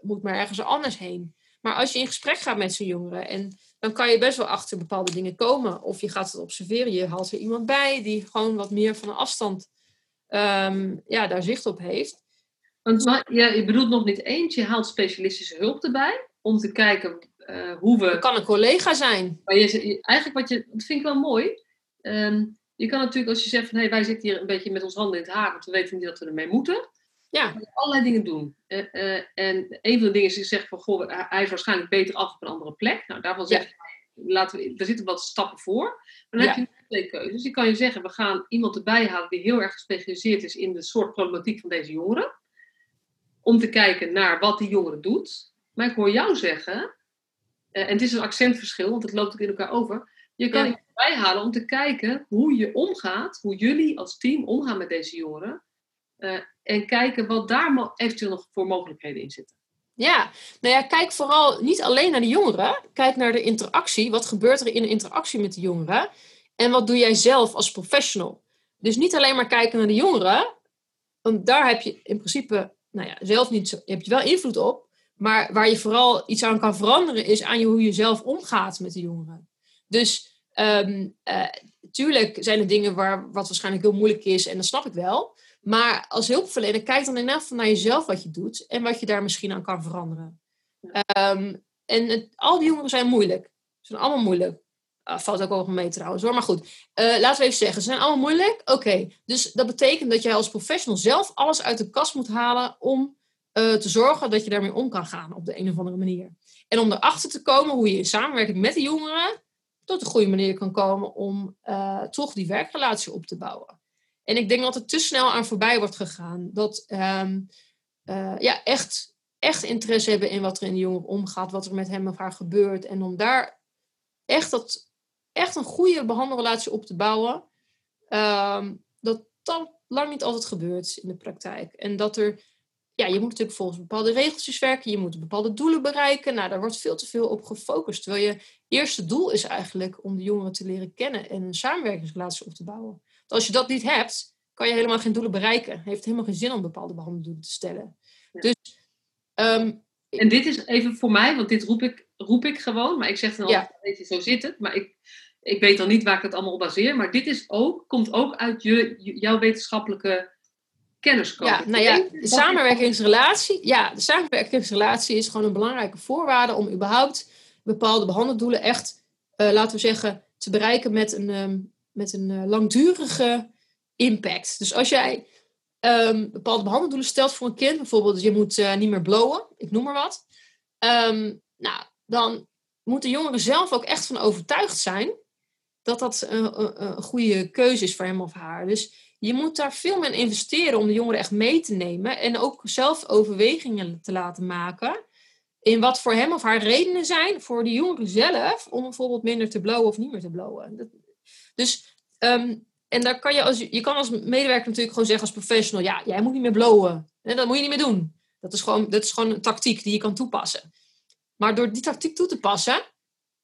moet maar ergens anders heen. Maar als je in gesprek gaat met zo'n jongeren, en dan kan je best wel achter bepaalde dingen komen. Of je gaat het observeren, je haalt er iemand bij die gewoon wat meer van een afstand um, ja, daar zicht op heeft. Want ja, je bedoelt nog niet eens, je haalt specialistische hulp erbij om te kijken uh, hoe we. Het kan een collega zijn. Maar je, eigenlijk wat je, dat vind ik wel mooi. Um, je kan natuurlijk als je zegt van hé, hey, wij zitten hier een beetje met ons handen in het haar, want we weten niet dat we ermee moeten. Ja. Allerlei dingen doen. Uh, uh, en een van de dingen is, je zegt van goh, hij is waarschijnlijk beter af op een andere plek. Nou, daarvan zeg je, laten we, er zitten wat stappen voor. Maar dan ja. heb je twee keuzes. Je kan je zeggen, we gaan iemand erbij halen die heel erg gespecialiseerd is in de soort problematiek van deze jongeren. Om te kijken naar wat die jongere doet. Maar ik hoor jou zeggen, uh, en het is een accentverschil, want het loopt ook in elkaar over. Je kan ja. iemand bijhalen om te kijken hoe je omgaat, hoe jullie als team omgaan met deze jongeren. Uh, en kijken wat daar eventueel nog voor mogelijkheden in zitten. Ja, nou ja, kijk vooral niet alleen naar de jongeren. Kijk naar de interactie. Wat gebeurt er in de interactie met de jongeren? En wat doe jij zelf als professional? Dus niet alleen maar kijken naar de jongeren. Want daar heb je in principe nou ja, zelf niet heb je wel invloed op. Maar waar je vooral iets aan kan veranderen, is aan je, hoe je zelf omgaat met de jongeren. Dus um, tuurlijk zijn er dingen waar, wat waarschijnlijk heel moeilijk is, en dat snap ik wel. Maar als hulpverlener, kijk dan inderdaad van naar jezelf wat je doet en wat je daar misschien aan kan veranderen. Um, en het, al die jongeren zijn moeilijk. Ze zijn allemaal moeilijk. Uh, valt ook over mee trouwens hoor. Maar goed, uh, laten we even zeggen, ze zijn allemaal moeilijk. Oké, dus dat betekent dat jij als professional zelf alles uit de kast moet halen om uh, te zorgen dat je daarmee om kan gaan op de een of andere manier. En om erachter te komen hoe je in samenwerking met de jongeren tot een goede manier kan komen om toch die werkrelatie op te bouwen. En ik denk dat er te snel aan voorbij wordt gegaan. Dat um, uh, ja, echt, echt interesse hebben in wat er in de jongen omgaat, wat er met hem of haar gebeurt. En om daar echt, dat, echt een goede behandelrelatie op te bouwen. Um, dat dat lang niet altijd gebeurt in de praktijk. En dat er, ja, je moet natuurlijk volgens bepaalde regeltjes werken, je moet bepaalde doelen bereiken. Nou, daar wordt veel te veel op gefocust. Terwijl je eerste doel is eigenlijk om de jongeren te leren kennen en een samenwerkingsrelatie op te bouwen als je dat niet hebt, kan je helemaal geen doelen bereiken. Het heeft helemaal geen zin om bepaalde behandeldoelen te stellen. Ja. Dus, um, en dit is even voor mij, want dit roep ik, roep ik gewoon, maar ik zeg dan altijd, weet je, zo zit het. Maar ik, ik weet dan niet waar ik het allemaal op baseer. Maar dit is ook, komt ook uit je, jouw wetenschappelijke kenniscode. Ja, nou ja, de samenwerkingsrelatie, ja, de samenwerkingsrelatie is gewoon een belangrijke voorwaarde om überhaupt bepaalde behandeldoelen echt, uh, laten we zeggen, te bereiken met een, um, met een uh, langdurige impact. Dus als jij um, bepaalde behandeldoelen stelt voor een kind, bijvoorbeeld je moet uh, niet meer blowen, ik noem maar wat, um, nou, dan moeten jongeren zelf ook echt van overtuigd zijn dat dat een, een, een, goede keuze is voor hem of haar. Dus je moet daar veel meer in investeren om de jongeren echt mee te nemen en ook zelf overwegingen te laten maken in wat voor hem of haar redenen zijn voor de jongeren zelf om bijvoorbeeld minder te blowen of niet meer te blowen. Dus, um, en daar kan je als, je kan als medewerker natuurlijk gewoon zeggen als professional, ja, jij moet niet meer blowen. En dat moet je niet meer doen. Dat is, gewoon, dat is gewoon een tactiek die je kan toepassen. Maar door die tactiek toe te passen,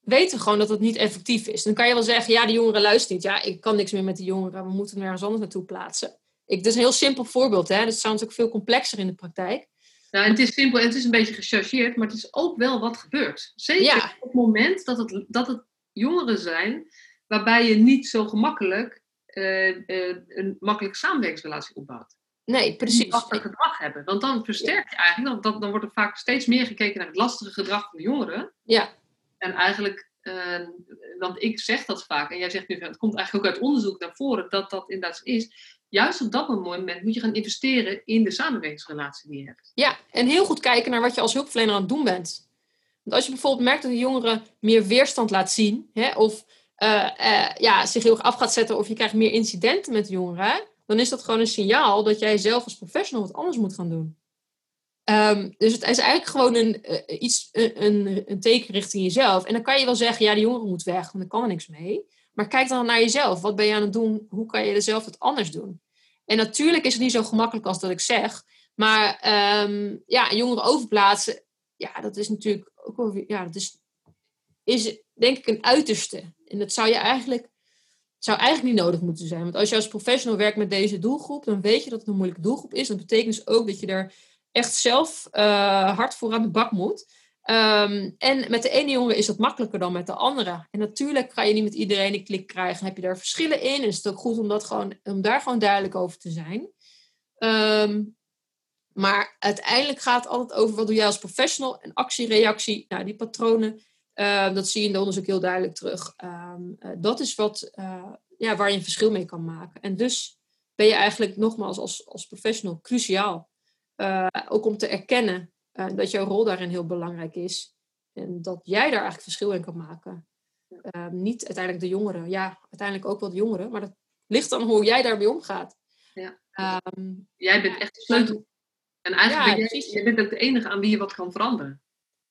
weten we gewoon dat het niet effectief is. Dan kan je wel zeggen, ja, de jongeren luisteren niet. Ja, ik kan niks meer met die jongeren. We moeten er ergens anders naartoe plaatsen. Ik, dit is een heel simpel voorbeeld. Hè? Dat is natuurlijk veel complexer in de praktijk. Nou, het is simpel en het is een beetje gechargeerd, maar het is ook wel wat gebeurt. Zeker ja. op het moment dat het, dat het jongeren zijn waarbij je niet zo gemakkelijk uh, uh, een makkelijke samenwerkingsrelatie opbouwt. Nee, precies. Lastig gedrag hebben. Want dan versterk je eigenlijk, dan, dan wordt er vaak steeds meer gekeken naar het lastige gedrag van de jongeren. Ja. En eigenlijk Ehm, want ik zeg dat vaak, en jij zegt nu, het komt eigenlijk ook uit onderzoek naar voren dat dat inderdaad is. Juist op dat moment moet je gaan investeren in de samenwerkingsrelatie die je hebt. Ja, en heel goed kijken naar wat je als hulpverlener aan het doen bent. Want als je bijvoorbeeld merkt dat de jongere meer weerstand laat zien, hè, of uh, ja, zich heel erg af gaat zetten, of je krijgt meer incidenten met jongeren, dan is dat gewoon een signaal dat jij zelf als professional wat anders moet gaan doen. Um, dus het is eigenlijk gewoon een, uh, iets, een, een, teken richting jezelf. En dan kan je wel zeggen, ja, de jongere moet weg, want daar kan er niks mee. Maar kijk dan naar jezelf. Wat ben je aan het doen? Hoe kan je er zelf het anders doen? En natuurlijk is het niet zo gemakkelijk als dat ik zeg. Maar um, ja, jongeren overplaatsen, ja, dat is natuurlijk ook wel, ja, dat is, is denk ik een uiterste. En dat zou je eigenlijk, zou eigenlijk niet nodig moeten zijn. Want als je als professional werkt met deze doelgroep, dan weet je dat het een moeilijke doelgroep is. Dat betekent dus ook dat je er echt zelf uh, hard voor aan de bak moet. Um, en met de ene jongen is dat makkelijker dan met de andere. En natuurlijk ga je niet met iedereen een klik krijgen. Heb je daar verschillen in? En is het ook goed om, dat gewoon, om daar gewoon duidelijk over te zijn. Um, maar uiteindelijk gaat het altijd over wat doe jij als professional. En actie, reactie, nou, die patronen, uh, dat zie je in de onderzoek heel duidelijk terug. Um, uh, dat is wat, uh, ja, waar je een verschil mee kan maken. En dus ben je eigenlijk nogmaals als, als professional cruciaal. ook om te erkennen dat jouw rol daarin heel belangrijk is. En dat jij daar eigenlijk verschil in kan maken. Ehm, niet uiteindelijk de jongeren. Ja, uiteindelijk ook wel de jongeren. Maar dat ligt dan hoe jij daarmee omgaat. Ja. Um, jij bent echt de sleutel. En eigenlijk ja, ben jij, jij bent ook de enige aan wie je wat kan veranderen.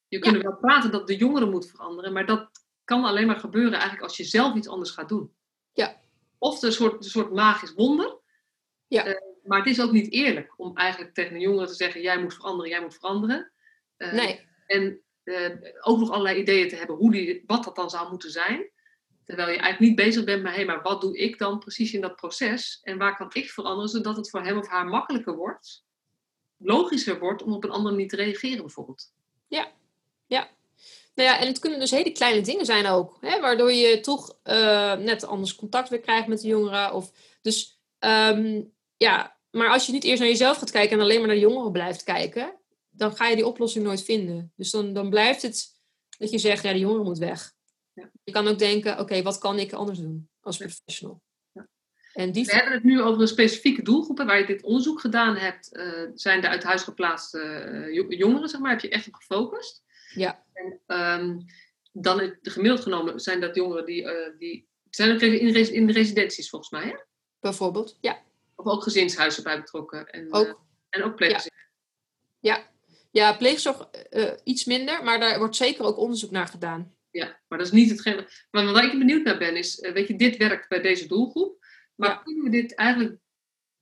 Je kunt wel praten dat de jongeren moet veranderen, maar dat kan alleen maar gebeuren eigenlijk als je zelf iets anders gaat doen. Ja. Of een soort, een soort magisch wonder. Ja. Uh, maar het is ook niet eerlijk om eigenlijk tegen een jongere te zeggen: jij moet veranderen, jij moet veranderen. Uh, nee. En uh, ook nog allerlei ideeën te hebben hoe die, wat dat dan zou moeten zijn. Terwijl je eigenlijk niet bezig bent met: hé, maar wat doe ik dan precies in dat proces? En waar kan ik veranderen zodat het voor hem of haar makkelijker wordt, logischer wordt om op een andere manier te reageren, bijvoorbeeld? Ja. Nou ja, en het kunnen dus hele kleine dingen zijn ook. Hè, waardoor je toch uh, net anders contact weer krijgt met de jongeren. Of, dus um, ja, maar als je niet eerst naar jezelf gaat kijken en alleen maar naar de jongeren blijft kijken, dan ga je die oplossing nooit vinden. Dus dan, dan blijft het dat je zegt, ja, de jongeren moet weg. Ja. Je kan ook denken, oké, okay, wat kan ik anders doen als professional? Ja. En die... We hebben het nu over een specifieke doelgroepen waar je dit onderzoek gedaan hebt. Uh, zijn de uit huis geplaatste uh, jongeren, zeg maar, heb je echt op gefocust? Ja. En um, dan gemiddeld genomen zijn dat jongeren die, uh, die zijn ook in, res, in de residenties volgens mij, hè? Bijvoorbeeld, ja. Of ook gezinshuizen bij betrokken. En ook, uh, en ook pleegzorg. Ja. ja. Ja, pleegzorg uh, iets minder, maar daar wordt zeker ook onderzoek naar gedaan. Ja, maar dat is niet hetgeen. Maar waar ik benieuwd naar ben, is: weet je, dit werkt bij deze doelgroep. Maar ja. kunnen we dit eigenlijk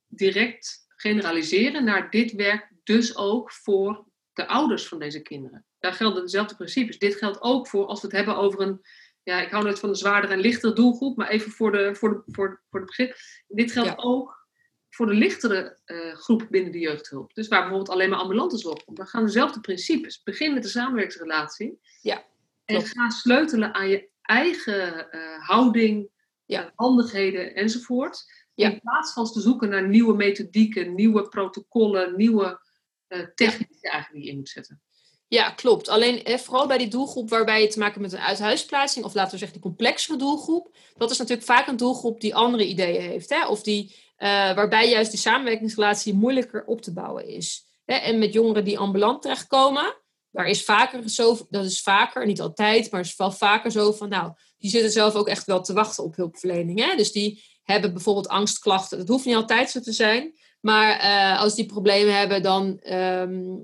direct generaliseren naar dit werkt dus ook voor de ouders van deze kinderen? Daar gelden dezelfde principes. Dit geldt ook voor als we het hebben over een, ja, ik hou nooit van de zwaardere en lichtere doelgroep, maar even voor de, voor de, voor, voor de begrip. Dit geldt ja. ook voor de lichtere uh, groep binnen de jeugdhulp. Dus waar bijvoorbeeld alleen maar ambulantes op. Dan gaan dezelfde principes. Begin met de samenwerkingsrelatie. Ja, en ga sleutelen aan je eigen uh, houding, ja. uh, handigheden enzovoort. Ja. In plaats van te zoeken naar nieuwe methodieken, nieuwe protocollen, nieuwe uh, technieken eigenlijk die je in moet zetten. Ja, klopt. Alleen eh, vooral bij die doelgroep waarbij je te maken hebt met een uithuisplaatsing, of laten we zeggen die complexere doelgroep, dat is natuurlijk vaak een doelgroep die andere ideeën heeft. Hè? Of die, uh, waarbij juist die samenwerkingsrelatie moeilijker op te bouwen is. Hè? En met jongeren die ambulant terechtkomen, daar is vaker zo, dat is vaker, niet altijd, maar is wel vaker zo van, nou, die zitten zelf ook echt wel te wachten op hulpverlening. Hè? Dus die hebben bijvoorbeeld angstklachten. Dat hoeft niet altijd zo te zijn, maar uh, als die problemen hebben, dan uh,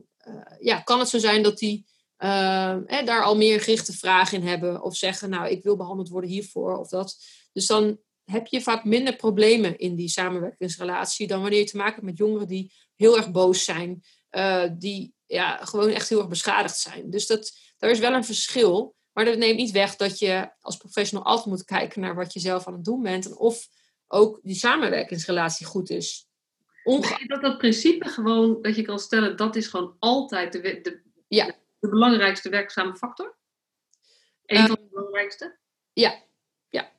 ja, kan het zo zijn dat die uh, eh, daar al meer gerichte vragen in hebben. Of zeggen, nou, ik wil behandeld worden hiervoor of dat. Dus dan heb je vaak minder problemen in die samenwerkingsrelatie dan wanneer je te maken hebt met jongeren die heel erg boos zijn. Uh, die ja, gewoon echt heel erg beschadigd zijn. Dus dat, daar is wel een verschil. Maar dat neemt niet weg dat je als professional altijd moet kijken naar wat je zelf aan het doen bent. En of ook die samenwerkingsrelatie goed is. Onge dat dat principe gewoon, dat je kan stellen, dat is gewoon altijd de, de, ja. de belangrijkste werkzame factor? Een uh, van de belangrijkste? Ja. ja.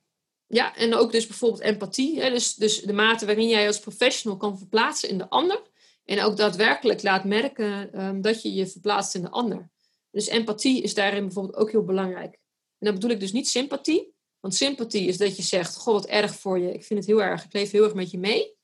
Ja, en ook dus bijvoorbeeld empathie. Hè? Dus, dus de mate waarin jij als professional kan verplaatsen in de ander. En ook daadwerkelijk laat merken um, dat je je verplaatst in de ander. Dus empathie is daarin bijvoorbeeld ook heel belangrijk. En dan bedoel ik dus niet sympathie. Want sympathie is dat je zegt, goh, wat erg voor je. Ik vind het heel erg, ik leef heel erg met je mee.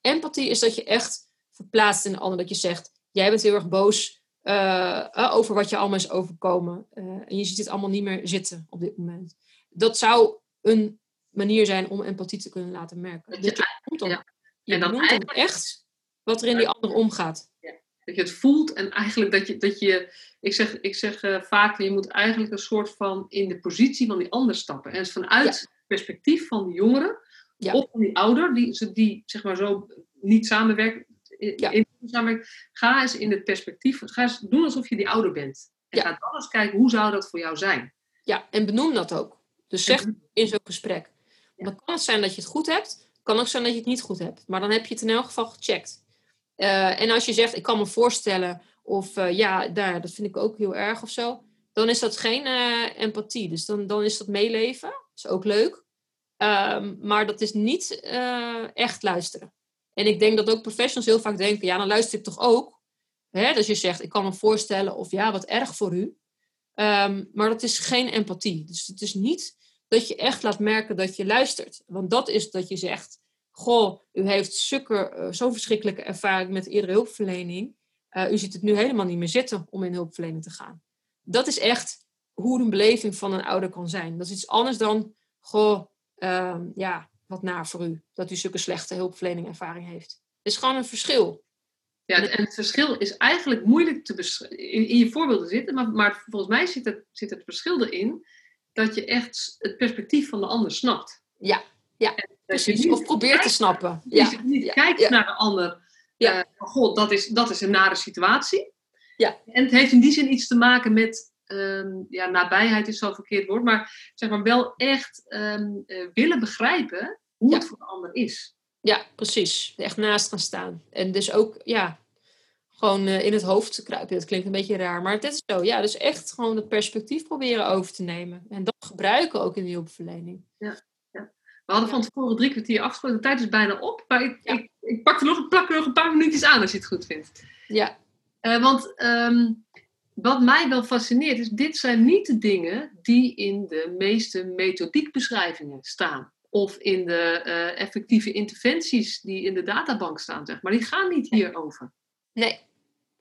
Empathie is dat je echt verplaatst in de ander. Dat je zegt, jij bent heel erg boos uh, over wat je allemaal is overkomen. Uh, en je ziet het allemaal niet meer zitten op dit moment. Dat zou een manier zijn om empathie te kunnen laten merken. Dat je, je, dan, ja. je en dan, dan echt wat er in die ander omgaat. Ja. Dat je het voelt en eigenlijk dat je, dat je ik zeg, ik zeg uh, vaak, je moet eigenlijk een soort van in de positie van die ander stappen. En vanuit het perspectief van de jongeren of van die ouder, die, die zeg maar zo niet samenwerken, in, samenwerken, ga eens in het perspectief, ga eens doen alsof je die ouder bent. En ga dan eens kijken, hoe zou dat voor jou zijn? Ja, en benoem dat ook. Dus zeg in zo'n gesprek. Dan kan het zijn dat je het goed hebt, kan ook zijn dat je het niet goed hebt. Maar dan heb je het in elk geval gecheckt. Uh, en als je zegt, ik kan me voorstellen, of uh, ja, daar, dat vind ik ook heel erg of zo, dan is dat geen uh, empathie. Dus dan, dan is dat meeleven. Dat is ook leuk. Um, maar dat is niet echt luisteren. En ik denk dat ook professionals heel vaak denken, ja, dan luister ik toch ook. Hè? Dus je zegt, ik kan me voorstellen, of ja, wat erg voor u. Um, maar dat is geen empathie. Dus het is niet dat je echt laat merken dat je luistert. Want dat is dat je zegt, goh, u heeft uh, zo'n verschrikkelijke ervaring met eerdere hulpverlening. Uh, u ziet het nu helemaal niet meer zitten om in hulpverlening te gaan. Dat is echt hoe een beleving van een ouder kan zijn. Dat is iets anders dan, goh, uh, ja, wat naar voor u. Dat u zulke slechte hulpverleningervaring heeft. Het is gewoon een verschil. Ja, en het verschil is eigenlijk moeilijk te in, in je voorbeelden zitten, maar, maar volgens mij zit het, zit het verschil erin dat je echt het perspectief van de ander snapt. Ja, ja precies. Of probeert te snappen. Ja. Je niet kijkt naar de ander. Ja. Uh, God, dat is, dat is een nare situatie. Ja. En het heeft in die zin iets te maken met, um, ja, nabijheid is zo'n verkeerd woord, maar zeg maar wel echt um, uh, willen begrijpen hoe het voor de ander is. Ja, precies. Echt naast gaan staan. En dus ook, ja, gewoon uh, in het hoofd te kruipen. Dat klinkt een beetje raar, maar het is zo. Ja, dus echt gewoon het perspectief proberen over te nemen. En dat gebruiken ook in die hulpverlening. Ja. We hadden van tevoren drie kwartier afgesproken. De tijd is bijna op. Maar ik, ik, ik, pak er nog, plak er nog een paar minuutjes aan als je het goed vindt. Ja. Uh, want um, wat mij wel fascineert is, dit zijn niet de dingen die in de meeste methodiekbeschrijvingen staan. Of in de uh, effectieve interventies die in de databank staan, zeg maar. Die gaan niet hierover. Nee,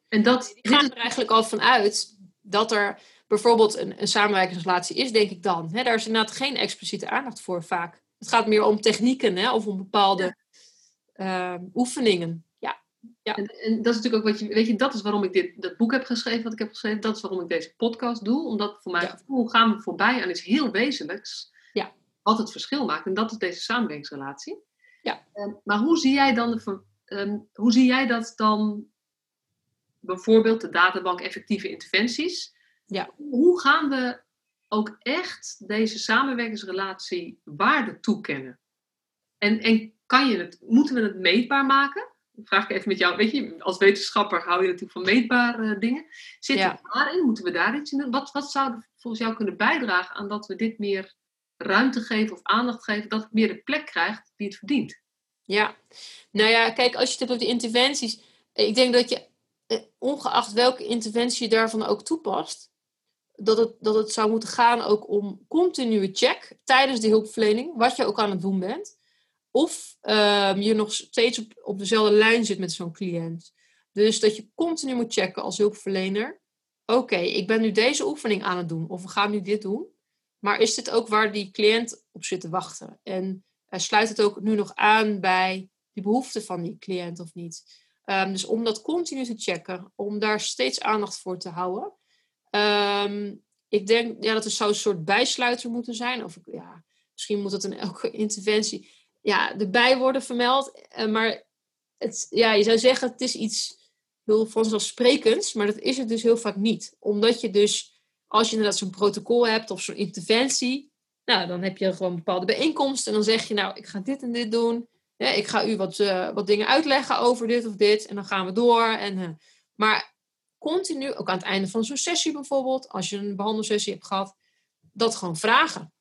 en dat, die gaan er eigenlijk al vanuit dat er bijvoorbeeld een, een samenwerkingsrelatie is, denk ik dan. daar is inderdaad geen expliciete aandacht voor vaak. Het gaat meer om technieken hè, of om bepaalde uh, oefeningen. Ja. En, en, dat is natuurlijk ook wat je, weet je, dat is waarom ik dit dat boek heb geschreven, wat ik heb geschreven. Dat is waarom ik deze podcast doe. Omdat voor mijn ja. gevoel gaan we voorbij aan iets heel wezenlijks. Ja. Wat het verschil maakt. En dat is deze samenwerkingsrelatie. Ja. Uh, maar hoe zie jij dan de, um, hoe zie jij dat dan bijvoorbeeld de databank effectieve interventies. Ja. Hoe gaan we ook echt deze samenwerkingsrelatie waarde toekennen? En, en kan je het, moeten we het meetbaar maken? Vraag ik even met jou. Weet je, als wetenschapper hou je natuurlijk van meetbare dingen. Zit ja. daarin? Moeten we daar iets in doen? Wat, wat zou volgens jou kunnen bijdragen aan dat we dit meer ruimte geven of aandacht geven, dat het meer de plek krijgt die het verdient? Ja, nou ja, kijk, als je het hebt over de interventies. Ik denk dat je eh, ongeacht welke interventie je daarvan ook toepast, dat het, dat het zou moeten gaan ook om continue check tijdens de hulpverlening, wat je ook aan het doen bent. Of um, je nog steeds op, dezelfde lijn zit met zo'n cliënt. Dus dat je continu moet checken als hulpverlener. Oké, ik ben nu deze oefening aan het doen, of we gaan nu dit doen. Maar is dit ook waar die cliënt op zit te wachten? En uh, sluit het ook nu nog aan bij die behoeften van die cliënt of niet? Um, dus om dat continu te checken, om daar steeds aandacht voor te houden. Um, ik denk ja, dat er zou een soort bijsluiter moeten zijn. Of ja, misschien moet het in elke interventie ja, erbij worden vermeld. Uh, maar het, ja, je zou zeggen, het is iets heel vanzelfsprekends, maar dat is het dus heel vaak niet. Omdat je dus, als je inderdaad zo'n protocol hebt of zo'n interventie, nou, dan heb je gewoon bepaalde bijeenkomsten en dan zeg je, nou, ik ga dit en dit doen. Ik ga u wat, uh, wat dingen uitleggen over dit of dit. En dan gaan we door. En, uh, maar continu, ook aan het einde van zo'n sessie bijvoorbeeld, als je een behandelsessie hebt gehad, dat gewoon vragen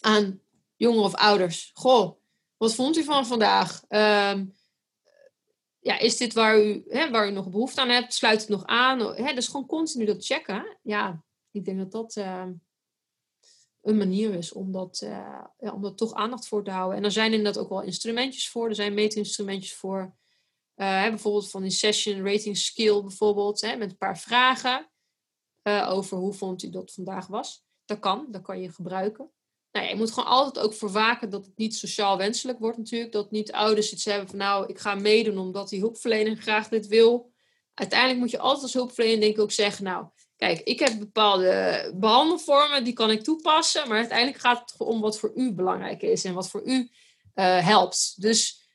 aan jongeren of ouders. Goh, wat vond u van vandaag? Um, ja, is dit waar u, hè, waar u nog behoefte aan hebt? Sluit het nog aan? Hè, dus gewoon continu dat checken. Ja, ik denk dat dat. Uh, een manier is om dat, uh, ja, om dat toch aandacht voor te houden. En er zijn inderdaad ook wel instrumentjes voor. Er zijn meetinstrumentjes voor. Uh, bijvoorbeeld van die session rating skill bijvoorbeeld. Hè, met een paar vragen uh, over hoe vond u dat vandaag was. Dat kan, dat kan je gebruiken. Nou je moet gewoon altijd ook voor waken dat het niet sociaal wenselijk wordt natuurlijk. Dat niet ouders iets hebben van nou, ik ga meedoen omdat die hulpverlener graag dit wil. Uiteindelijk moet je altijd als hulpverlener denk ik ook zeggen, nou, kijk, ik heb bepaalde behandelvormen, die kan ik toepassen. Maar uiteindelijk gaat het om wat voor u belangrijk is en wat voor u uh, helpt. Dus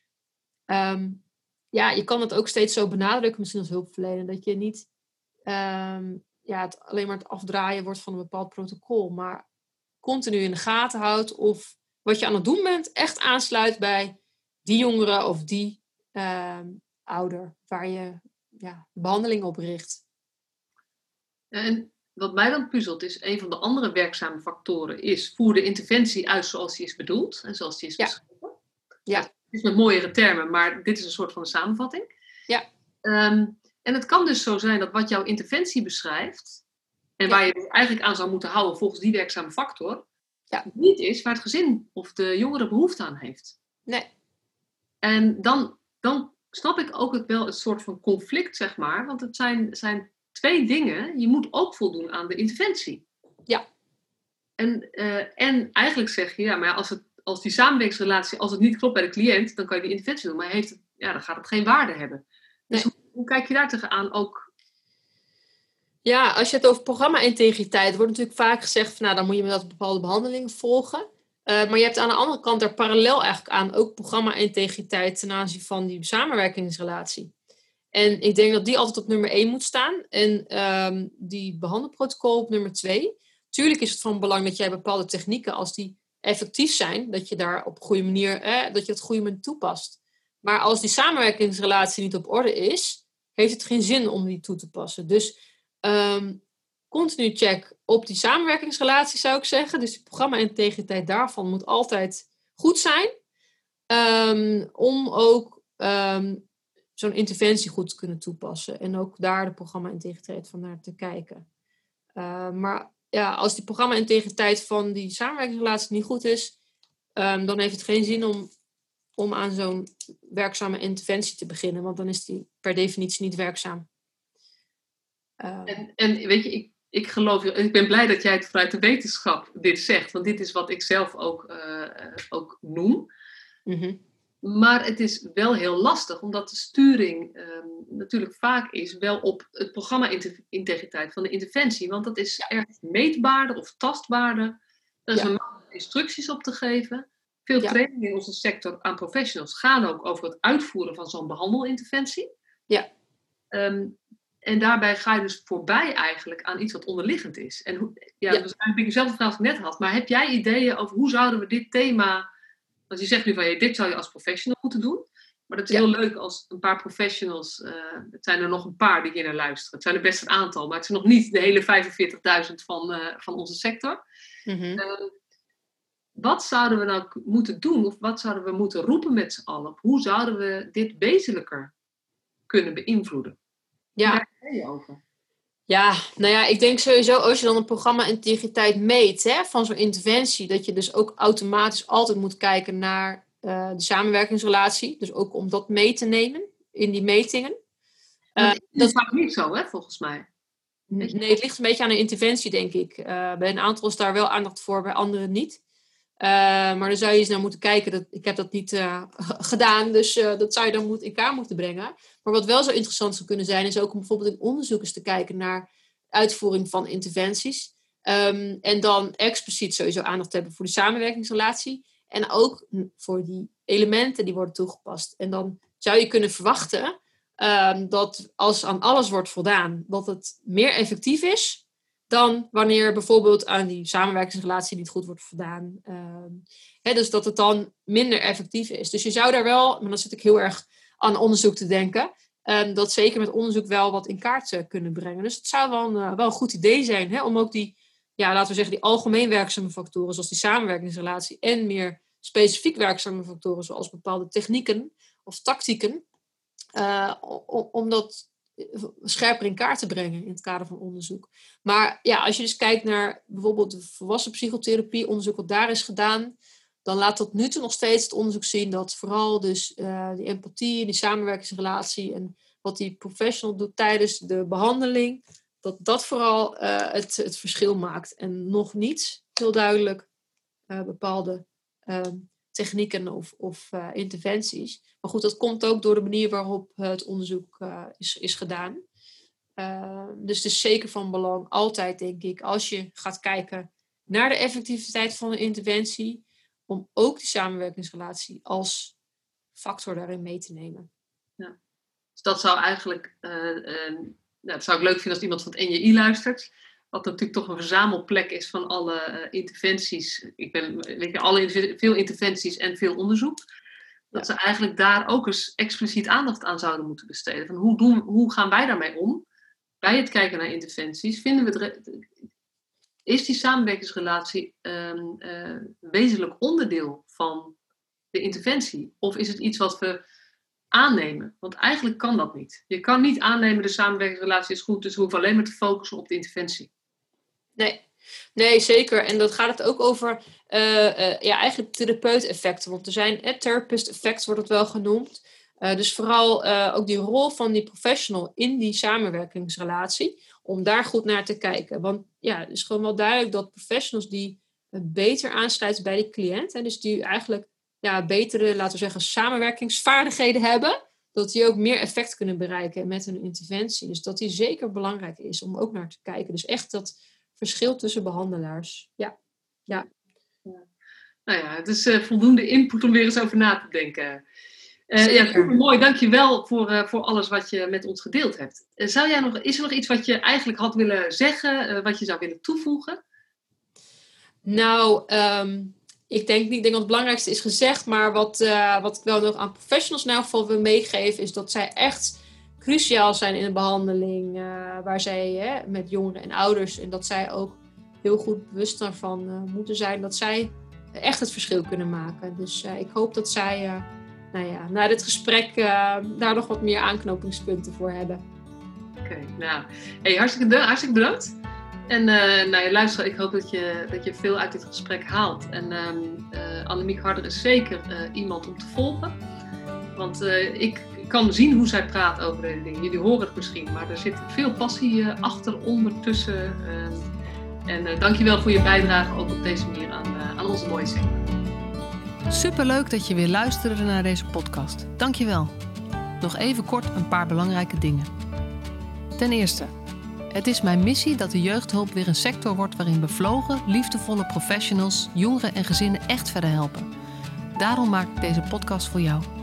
um, ja, je kan het ook steeds zo benadrukken misschien als hulpverlener. Dat je niet um, ja, het alleen maar het afdraaien wordt van een bepaald protocol. Maar continu in de gaten houdt of wat je aan het doen bent echt aansluit bij die jongere of die uh, ouder waar je ja, behandeling op richt. En wat mij dan puzzelt is, een van de andere werkzame factoren is, voer de interventie uit zoals die is bedoeld en zoals die is ja. beschreven. Ja. Het is met mooiere termen, maar dit is een soort van een samenvatting. Ja. Um, en het kan dus zo zijn dat wat jouw interventie beschrijft, en waar je dus eigenlijk aan zou moeten houden volgens die werkzame factor, ja. niet is waar het gezin of de jongere behoefte aan heeft. Nee. En dan, dan snap ik ook het wel het soort van conflict, zeg maar. Want het zijn, zijn twee dingen. Je moet ook voldoen aan de interventie. Ja. En, uh, en eigenlijk zeg je, ja, maar als, het, als die samenwerkingsrelatie, als het niet klopt bij de cliënt, dan kan je die interventie doen. Maar heeft het, ja, dan gaat het geen waarde hebben. Dus hoe, hoe kijk je daar tegenaan ook ja, als je het over programma-integriteit, wordt natuurlijk vaak gezegd nou, dan moet je met dat bepaalde behandeling volgen. Uh, maar je hebt aan de andere kant er parallel eigenlijk aan ook programma-integriteit ten aanzien van die samenwerkingsrelatie. En ik denk dat die altijd op nummer 1 moet staan en um, die behandelprotocol op nummer 2. Tuurlijk is het van belang dat jij bepaalde technieken, als die effectief zijn, dat je daar op een goede manier, eh, dat je het goede manier toepast. Maar als die samenwerkingsrelatie niet op orde is, heeft het geen zin om die toe te passen. Dus Um, continu check op die samenwerkingsrelatie zou ik zeggen. Dus de programma-integriteit daarvan moet altijd goed zijn. Um, om ook um, zo'n interventie goed te kunnen toepassen. En ook daar de programma-integriteit van naar te kijken. Maar ja, als die programma-integriteit van die samenwerkingsrelatie niet goed is, dan heeft het geen zin om, om aan zo'n werkzame interventie te beginnen. Want dan is die per definitie niet werkzaam. Ehm. En, en weet je, ik, ik geloof, ik ben blij dat jij het vanuit de wetenschap dit zegt, want dit is wat ik zelf ook, uh, ook noem. Mhm. Maar het is wel heel lastig, omdat de sturing um, natuurlijk vaak is wel op het programma-integriteit van de interventie. Want dat is erg meetbaarder of tastbaarder. Er is ja. een instructies op te geven. Veel ja. trainingen in onze sector aan professionals gaan ook over het uitvoeren van zo'n behandelinterventie. Ja. Um, en daarbij ga je dus voorbij eigenlijk aan iets wat onderliggend is. En hoe, ja, ja. dat is eigenlijk dezelfde vraag die ik net had. Maar heb jij ideeën over hoe zouden we dit thema... Want je zegt nu van, hey, dit zou je als professional moeten doen. Maar dat is heel leuk als een paar professionals... Uh, het zijn er nog een paar die hier naar luisteren. Het zijn er best een aantal. Maar het zijn nog niet de hele 45.000 van, uh, van onze sector. Mm -hmm. uh, wat zouden we nou moeten doen? Of wat zouden we moeten roepen met z'n allen? Hoe zouden we dit wezenlijker kunnen beïnvloeden? Ja. Ja, nou ja, ik denk sowieso als je dan een programma integriteit meet hè, van zo'n interventie, dat je dus ook automatisch altijd moet kijken naar uh, de samenwerkingsrelatie. Dus ook om dat mee te nemen in die metingen. Uh, dat is niet zo, hè, volgens mij. Nee, het ligt een beetje aan de interventie, denk ik. Uh, bij een aantal is daar wel aandacht voor, bij anderen niet. Uh, maar dan zou je eens naar moeten kijken. Dat, ik heb dat niet uh, gedaan, dus uh, dat zou je dan moet, in kaart moeten brengen. Maar wat wel zo interessant zou kunnen zijn, is ook om bijvoorbeeld in onderzoekers te kijken naar uitvoering van interventies. Um, en dan expliciet sowieso aandacht te hebben voor de samenwerkingsrelatie. En ook voor die elementen die worden toegepast. En dan zou je kunnen verwachten um, dat als aan alles wordt voldaan, dat het meer effectief is dan wanneer bijvoorbeeld aan die samenwerkingsrelatie niet goed wordt voldaan. Uh, dus dat het dan minder effectief is. Dus je zou daar wel, maar dan zit ik heel erg aan onderzoek te denken, um, dat zeker met onderzoek wel wat in kaart uh, kunnen brengen. Dus het zou wel een, uh, wel een goed idee zijn om ook die, ja, laten we zeggen, die algemeen werkzame factoren, zoals die samenwerkingsrelatie, en meer specifiek werkzame factoren, zoals bepaalde technieken of tactieken, uh, om dat scherper in kaart te brengen in het kader van onderzoek. Maar ja, als je dus kijkt naar bijvoorbeeld de volwassen psychotherapie, onderzoek wat daar is gedaan, dan laat tot nu toe nog steeds het onderzoek zien dat vooral dus uh, die empathie die samenwerkingsrelatie en wat die professional doet tijdens de behandeling, dat dat vooral uh, het, het verschil maakt. En nog niet heel duidelijk bepaalde ehm, technieken of, of interventies. Maar goed, dat komt ook door de manier waarop het onderzoek is, is gedaan. Ehm, dus het is zeker van belang, altijd denk ik, als je gaat kijken naar de effectiviteit van een interventie, om ook die samenwerkingsrelatie als factor daarin mee te nemen. Ja. Dus dat zou eigenlijk, nou, dat zou ik leuk vinden als iemand van het NJI luistert. Wat natuurlijk toch een verzamelplek is van alle uh, interventies. Ik ben, weet je, alle, veel interventies en veel onderzoek. Dat ze eigenlijk daar ook eens expliciet aandacht aan zouden moeten besteden. Van hoe, doen, hoe gaan wij daarmee om? Bij het kijken naar interventies vinden we het, is die samenwerkingsrelatie um, uh, wezenlijk onderdeel van de interventie? Of is het iets wat we aannemen? Want eigenlijk kan dat niet. Je kan niet aannemen de samenwerkingsrelatie is goed, dus we hoeven alleen maar te focussen op de interventie. Nee, nee zeker. En dat gaat het ook over uh, uh, ja, eigenlijk therapeut-effecten. Want er zijn therapist-effects, wordt het wel genoemd. dus vooral ook die rol van die professional in die samenwerkingsrelatie om daar goed naar te kijken. Want ja, het is gewoon wel duidelijk dat professionals die beter aansluiten bij de cliënt, en dus die eigenlijk ja, betere, laten we zeggen, samenwerkingsvaardigheden hebben, dat die ook meer effect kunnen bereiken met een interventie. Dus dat die zeker belangrijk is om ook naar te kijken. Dus echt dat verschil tussen behandelaars. Ja. ja. Nou ja, het is uh, voldoende input om weer eens over na te denken. Uh, ja, super mooi. Dankjewel voor, uh, voor alles wat je met ons gedeeld hebt. Zou jij nog, is er nog iets wat je eigenlijk had willen zeggen, wat je zou willen toevoegen? Nou, um, ik denk niet, ik denk dat het belangrijkste is gezegd, maar wat, wat ik wel nog aan professionals in elk geval wil meegeven, is dat zij echt cruciaal zijn in de behandeling waar zij met jongeren en ouders, en dat zij ook heel goed bewust daarvan moeten zijn dat zij echt het verschil kunnen maken. Dus ik hoop dat zij nou ja, na dit gesprek daar nog wat meer aanknopingspunten voor hebben. Oké, nou, hey, hartstikke, hartstikke bedankt. En uh, nou luister, ik hoop dat je, dat je veel uit dit gesprek haalt. En uh, Annemiek Harder is zeker iemand om te volgen. Want ik kan zien hoe zij praat over deze dingen. Jullie horen het misschien, maar er zit veel passie achter, ondertussen. Ehm, en dankjewel voor je bijdrage ook op deze manier aan, aan onze mooie sector. Superleuk dat je weer luisterde naar deze podcast. Dankjewel. Nog even kort een paar belangrijke dingen. Ten eerste, het is mijn missie dat de jeugdhulp weer een sector wordt waarin bevlogen, liefdevolle professionals jongeren en gezinnen echt verder helpen. Daarom maak ik deze podcast voor jou.